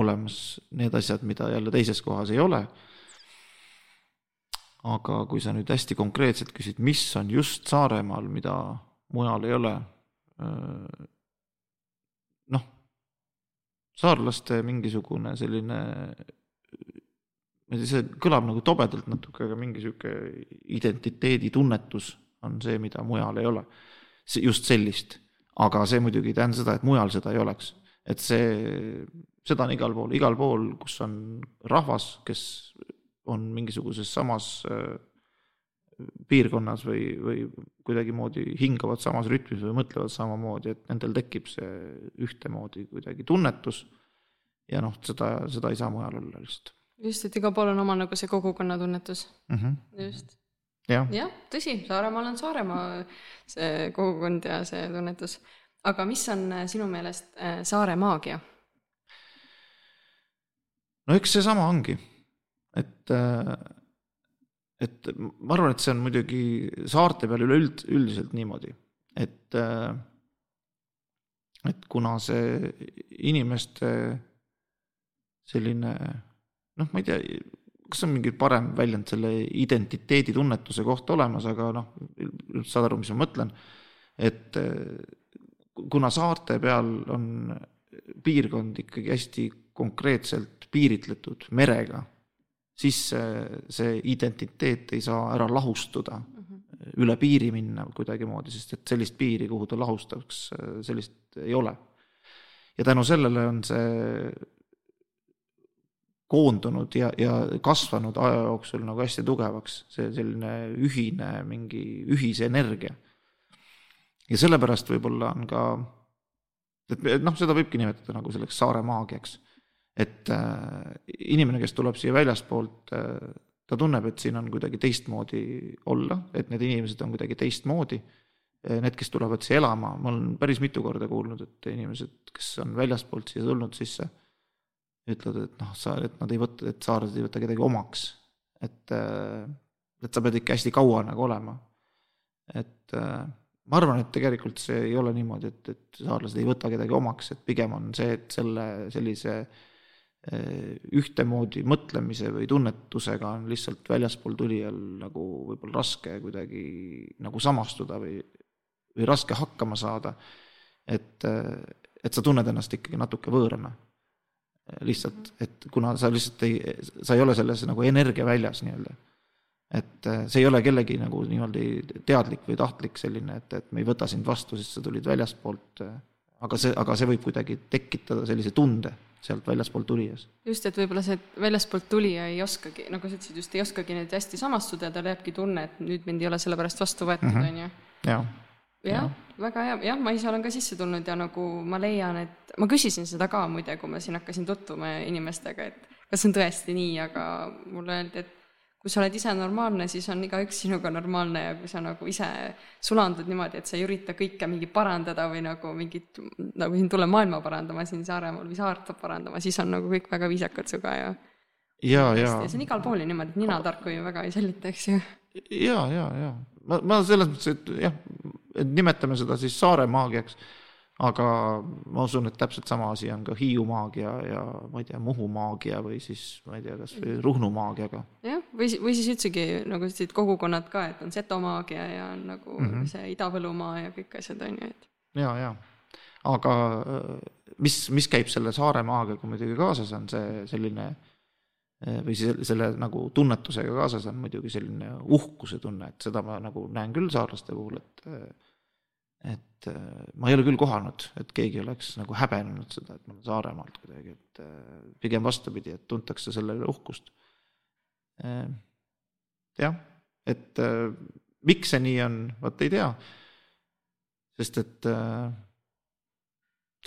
olemas need asjad, mida jälle teises kohas ei ole. aga kui sa nüüd hästi konkreetselt küsid, mis on just Saaremaal, mida mujal ei ole, noh, saarlaste mingisugune selline see kõlab nagu tobedalt natuke, aga mingi sihuke identiteeditunnetus on see, mida mujal ei ole. just sellist, aga see muidugi ei tähenda seda, et mujal seda ei oleks, et see, seda on igal pool, igal pool, kus on rahvas, kes on mingisuguses samas äh, piirkonnas või, või kuidagimoodi hingavad samas rütmis või mõtlevad samamoodi, et nendel tekib see ühtemoodi kuidagi tunnetus. ja noh, seda, seda ei saa mujal olla lihtsalt just, et igal pool on oma nagu see kogukonnatunnetus mm. -hmm. just. jah, jah, tõsi, Saaremaal on Saaremaa see kogukond ja see tunnetus. aga mis on äh, sinu meelest äh, saare maagia? no eks seesama ongi, et, et ma arvan, et see on muidugi saarte peal üleüld, üldiselt niimoodi, et, et kuna see inimeste selline noh, ma ei tea, kas on mingi parem väljend selle identiteeditunnetuse kohta olemas, aga noh, saad aru, mis ma mõtlen, et kuna saarte peal on piirkond ikkagi hästi konkreetselt piiritletud merega, siis see, see identiteet ei saa ära lahustuda mm, -hmm. üle piiri minna kuidagimoodi, sest et sellist piiri, kuhu ta lahustaks, sellist ei ole. ja tänu sellele on see koondunud ja, ja kasvanud aja jooksul nagu hästi tugevaks, see selline ühine mingi ühise energia. ja sellepärast võib-olla on ka, et noh, seda võibki nimetada nagu selleks saare maagiaks. et äh, inimene, kes tuleb siia väljaspoolt äh,, ta tunneb, et siin on kuidagi teistmoodi olla, et need inimesed on kuidagi teistmoodi. Need, kes tulevad siia elama, ma olen päris mitu korda kuulnud, et inimesed, kes on väljaspoolt siia tulnud sisse ütlevad, et noh, sa, et nad ei võta, et saarlased ei võta kedagi omaks. et, et sa pead ikka hästi kaua nagu olema. et ma arvan, et tegelikult see ei ole niimoodi, et, et saarlased ei võta kedagi omaks, et pigem on see, et selle sellise ühtemoodi mõtlemise või tunnetusega on lihtsalt väljaspool tulijal nagu võib-olla raske kuidagi nagu samastuda või, või raske hakkama saada. et, et sa tunned ennast ikkagi natuke võõrana. Lihtsalt, et kuna sa lihtsalt ei, sa ei ole selles nagu energia väljas nii-öelda. et see ei ole kellegi nagu niimoodi teadlik või tahtlik selline, et, et me ei võta sind vastu, sest sa tulid väljastpoolt. aga see, aga see võib kuidagi tekitada sellise tunde sealt väljaspoolt tulijas. just, et võib-olla see väljaspoolt tulija ei oskagi, nagu sa ütlesid, just ei oskagi nüüd hästi samastuda ja tal jääbki tunne, et nüüd mind ei ole sellepärast vastu võetud, Mhm. on ju. jah, jah, väga hea, jah, ma ise olen ka sisse tulnud ja nagu ma leian, et ma küsisin seda ka muide, kui ma siin hakkasin tutvuma inimestega, et kas on tõesti nii, aga mulle öeldi, et kui sa oled ise normaalne, siis on igaüks sinuga normaalne ja kui sa nagu ise sulandud niimoodi, et sa ei ürita kõike mingi parandada või nagu mingit, nagu siin tule maailma parandama siin Saaremaal või saart parandama, siis on nagu kõik väga viisakad sinuga ja ja, ja, see on igal pool ju niimoodi, et ninatarku ju väga ei säilita, eks ju. ja, ja, ja ma, ma selles mõttes, et jah, et nimetame seda siis Saare maagiaks. aga ma usun, et täpselt sama asi on ka Hiiu maagia ja ma ei tea, Muhu maagia või siis ma ei tea, kasvõi Ruhnu maagiaga. jah, või, või siis üldsegi nagu ütlesid, kogukonnad ka, et on setomaagia ja on nagu mm -hmm. see Ida-Võlumaa ja kõik asjad on ju, et. ja, ja aga mis, mis käib selle Saare maagiaga muidugi kaasas, on see selline äh, või selle, selle nagu tunnetusega kaasas on muidugi selline uhkuse tunne, et seda ma nagu näen küll saarlaste puhul, et et ma ei ole küll kohanud, et keegi oleks nagu häbenenud seda, et ma olen Saaremaalt kuidagi, et pigem vastupidi, et tuntakse selle üle uhkust. jah, et miks see nii on, vot ei tea. sest et,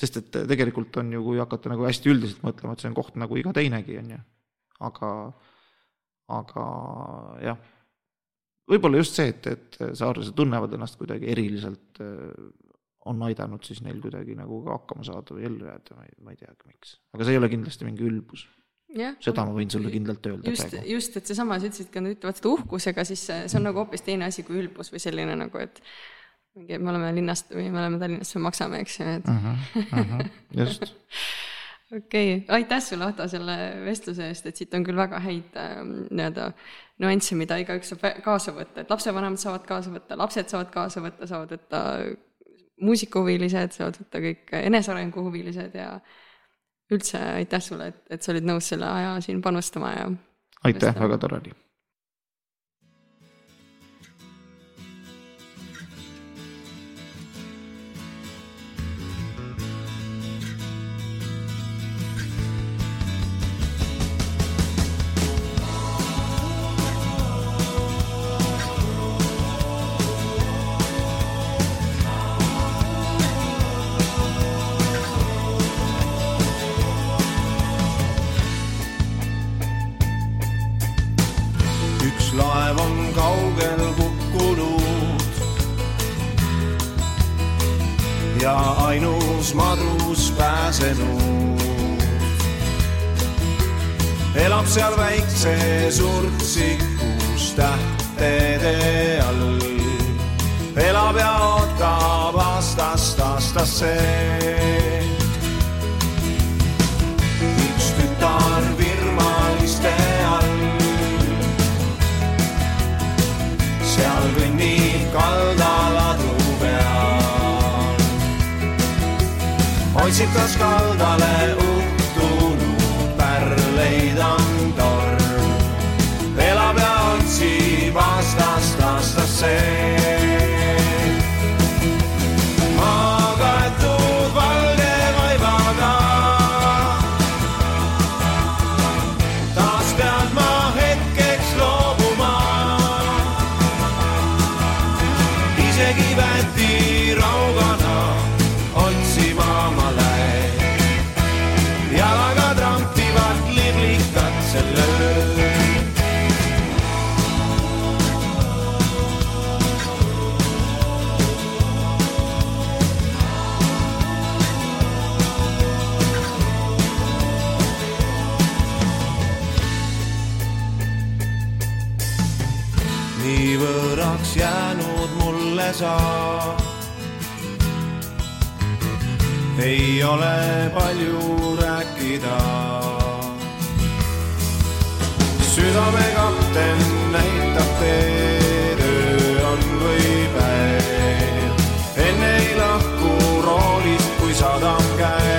sest et tegelikult on ju, kui hakata nagu hästi üldiselt mõtlema, et see on koht nagu iga teinegi, on ju. Aga, aga jah võib-olla just see, et, et saarlased tunnevad ennast kuidagi eriliselt, on aidanud siis neil kuidagi nagu ka hakkama saada või ellu jääda, ma ei, ma ei teagi, miks. aga see ei ole kindlasti mingi ülbus. seda ma võin sulle kindlalt öelda just, praegu. just, et seesama, sa ütlesid, kui nad ütlevad seda uhkusega, siis see on nagu hoopis teine asi kui ülbus või selline nagu, et mingi, me oleme linnast või me oleme Tallinnast, me maksame, eks ju, et uh. -huh, uh -huh, just okei okay., aitäh sulle, Ahto, selle vestluse eest, et siit on küll väga häid äh, nii-öelda nüansse, mida igaüks saab kaasa võtta, et lapsevanemad saavad kaasa võtta, lapsed saavad kaasa võtta, saavad võtta muusikahuvilised, saavad võtta kõik enesearenguhuvilised ja üldse aitäh sulle, et, et sa olid nõus selle aja siin panustama ja. aitäh, väga tore oli. Ja ainus madrus pääsenud. elab seal väikses urtsikus tähtede all. elab ja ootab aastast aastasse. Otsib kas kaldale saa. ei ole palju rääkida. südame kapten näitab teed, öö on või päev. enne ei lahku roolist, kui sadam käes.